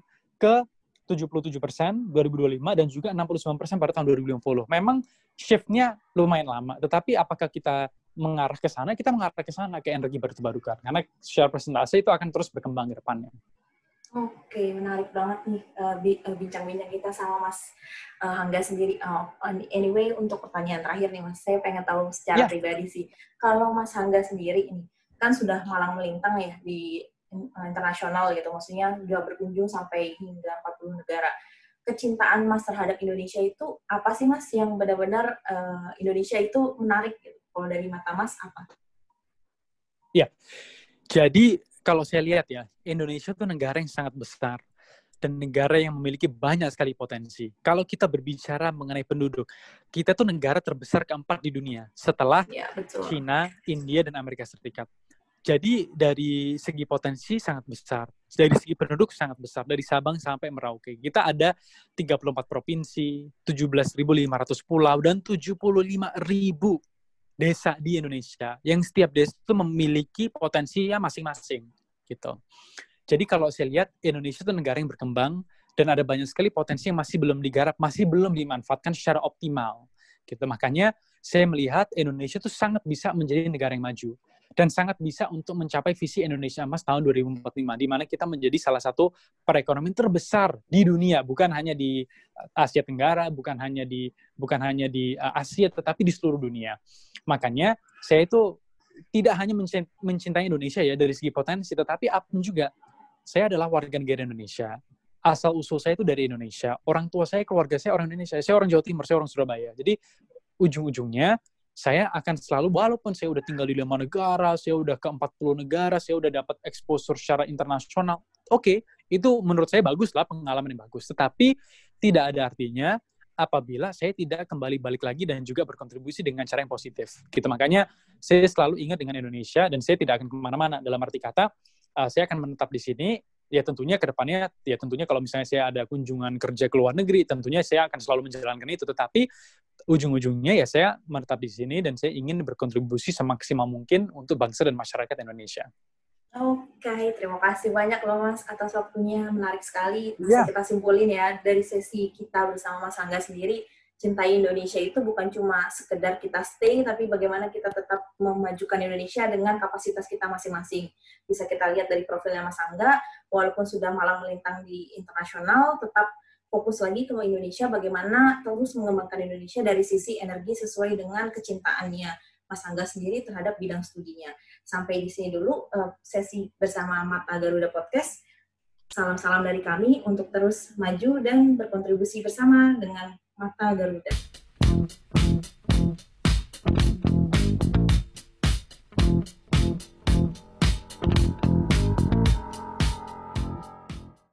ke 77 persen 2025 dan juga 69 persen pada tahun 2050. Memang shiftnya lumayan lama, tetapi apakah kita mengarah ke sana? Kita mengarah ke sana ke energi baru terbarukan karena secara presentasi itu akan terus berkembang ke depannya. Oke, menarik banget nih uh, bincang-bincang kita sama Mas uh, Hangga sendiri. Anyway, untuk pertanyaan terakhir nih Mas, saya pengen tahu secara yeah. pribadi sih. Kalau Mas Hangga sendiri ini kan sudah malang melintang ya di Eh, internasional gitu, maksudnya sudah berkunjung sampai hingga 40 negara. Kecintaan Mas terhadap Indonesia itu apa sih Mas yang benar-benar uh, Indonesia itu menarik gitu? Kalau dari mata Mas apa? Ya, jadi kalau saya lihat ya, Indonesia itu negara yang sangat besar dan negara yang memiliki banyak sekali potensi. Kalau kita berbicara mengenai penduduk, kita tuh negara terbesar keempat di dunia setelah ya, betul. China, India, dan Amerika Serikat. Jadi dari segi potensi sangat besar, dari segi penduduk sangat besar, dari Sabang sampai Merauke. Kita ada 34 provinsi, 17.500 pulau, dan 75.000 desa di Indonesia. Yang setiap desa itu memiliki potensinya masing-masing. gitu. Jadi kalau saya lihat, Indonesia itu negara yang berkembang, dan ada banyak sekali potensi yang masih belum digarap, masih belum dimanfaatkan secara optimal. Gitu. Makanya saya melihat Indonesia itu sangat bisa menjadi negara yang maju dan sangat bisa untuk mencapai visi Indonesia Emas tahun 2045 di mana kita menjadi salah satu perekonomian terbesar di dunia bukan hanya di Asia Tenggara bukan hanya di bukan hanya di uh, Asia tetapi di seluruh dunia. Makanya saya itu tidak hanya mencintai Indonesia ya dari segi potensi tetapi apa pun juga saya adalah warga negara Indonesia. Asal usul saya itu dari Indonesia. Orang tua saya keluarga saya orang Indonesia. Saya orang Jawa Timur saya orang Surabaya. Jadi ujung-ujungnya saya akan selalu walaupun saya udah tinggal di lima negara, saya udah ke 40 negara, saya udah dapat exposure secara internasional. Oke, okay, itu menurut saya bagus lah pengalaman yang bagus. Tetapi tidak ada artinya apabila saya tidak kembali balik lagi dan juga berkontribusi dengan cara yang positif. Gitu makanya saya selalu ingat dengan Indonesia dan saya tidak akan ke mana-mana. Dalam arti kata, uh, saya akan menetap di sini. Ya tentunya ke depannya, ya tentunya kalau misalnya saya ada kunjungan kerja ke luar negeri, tentunya saya akan selalu menjalankan itu. Tetapi ujung-ujungnya ya saya menetap di sini dan saya ingin berkontribusi semaksimal mungkin untuk bangsa dan masyarakat Indonesia. Oke, okay, terima kasih banyak loh Mas atas waktunya. Menarik sekali. Bisa yeah. kita simpulin ya dari sesi kita bersama Mas Angga sendiri, cintai Indonesia itu bukan cuma sekedar kita stay, tapi bagaimana kita tetap memajukan Indonesia dengan kapasitas kita masing-masing. Bisa kita lihat dari profilnya Mas Angga, walaupun sudah malang melintang di internasional, tetap fokus lagi ke Indonesia bagaimana terus mengembangkan Indonesia dari sisi energi sesuai dengan kecintaannya Mas Angga sendiri terhadap bidang studinya. Sampai di sini dulu uh, sesi bersama Mata Garuda Podcast. Salam-salam dari kami untuk terus maju dan berkontribusi bersama dengan මත්තාගරුට. Thank you.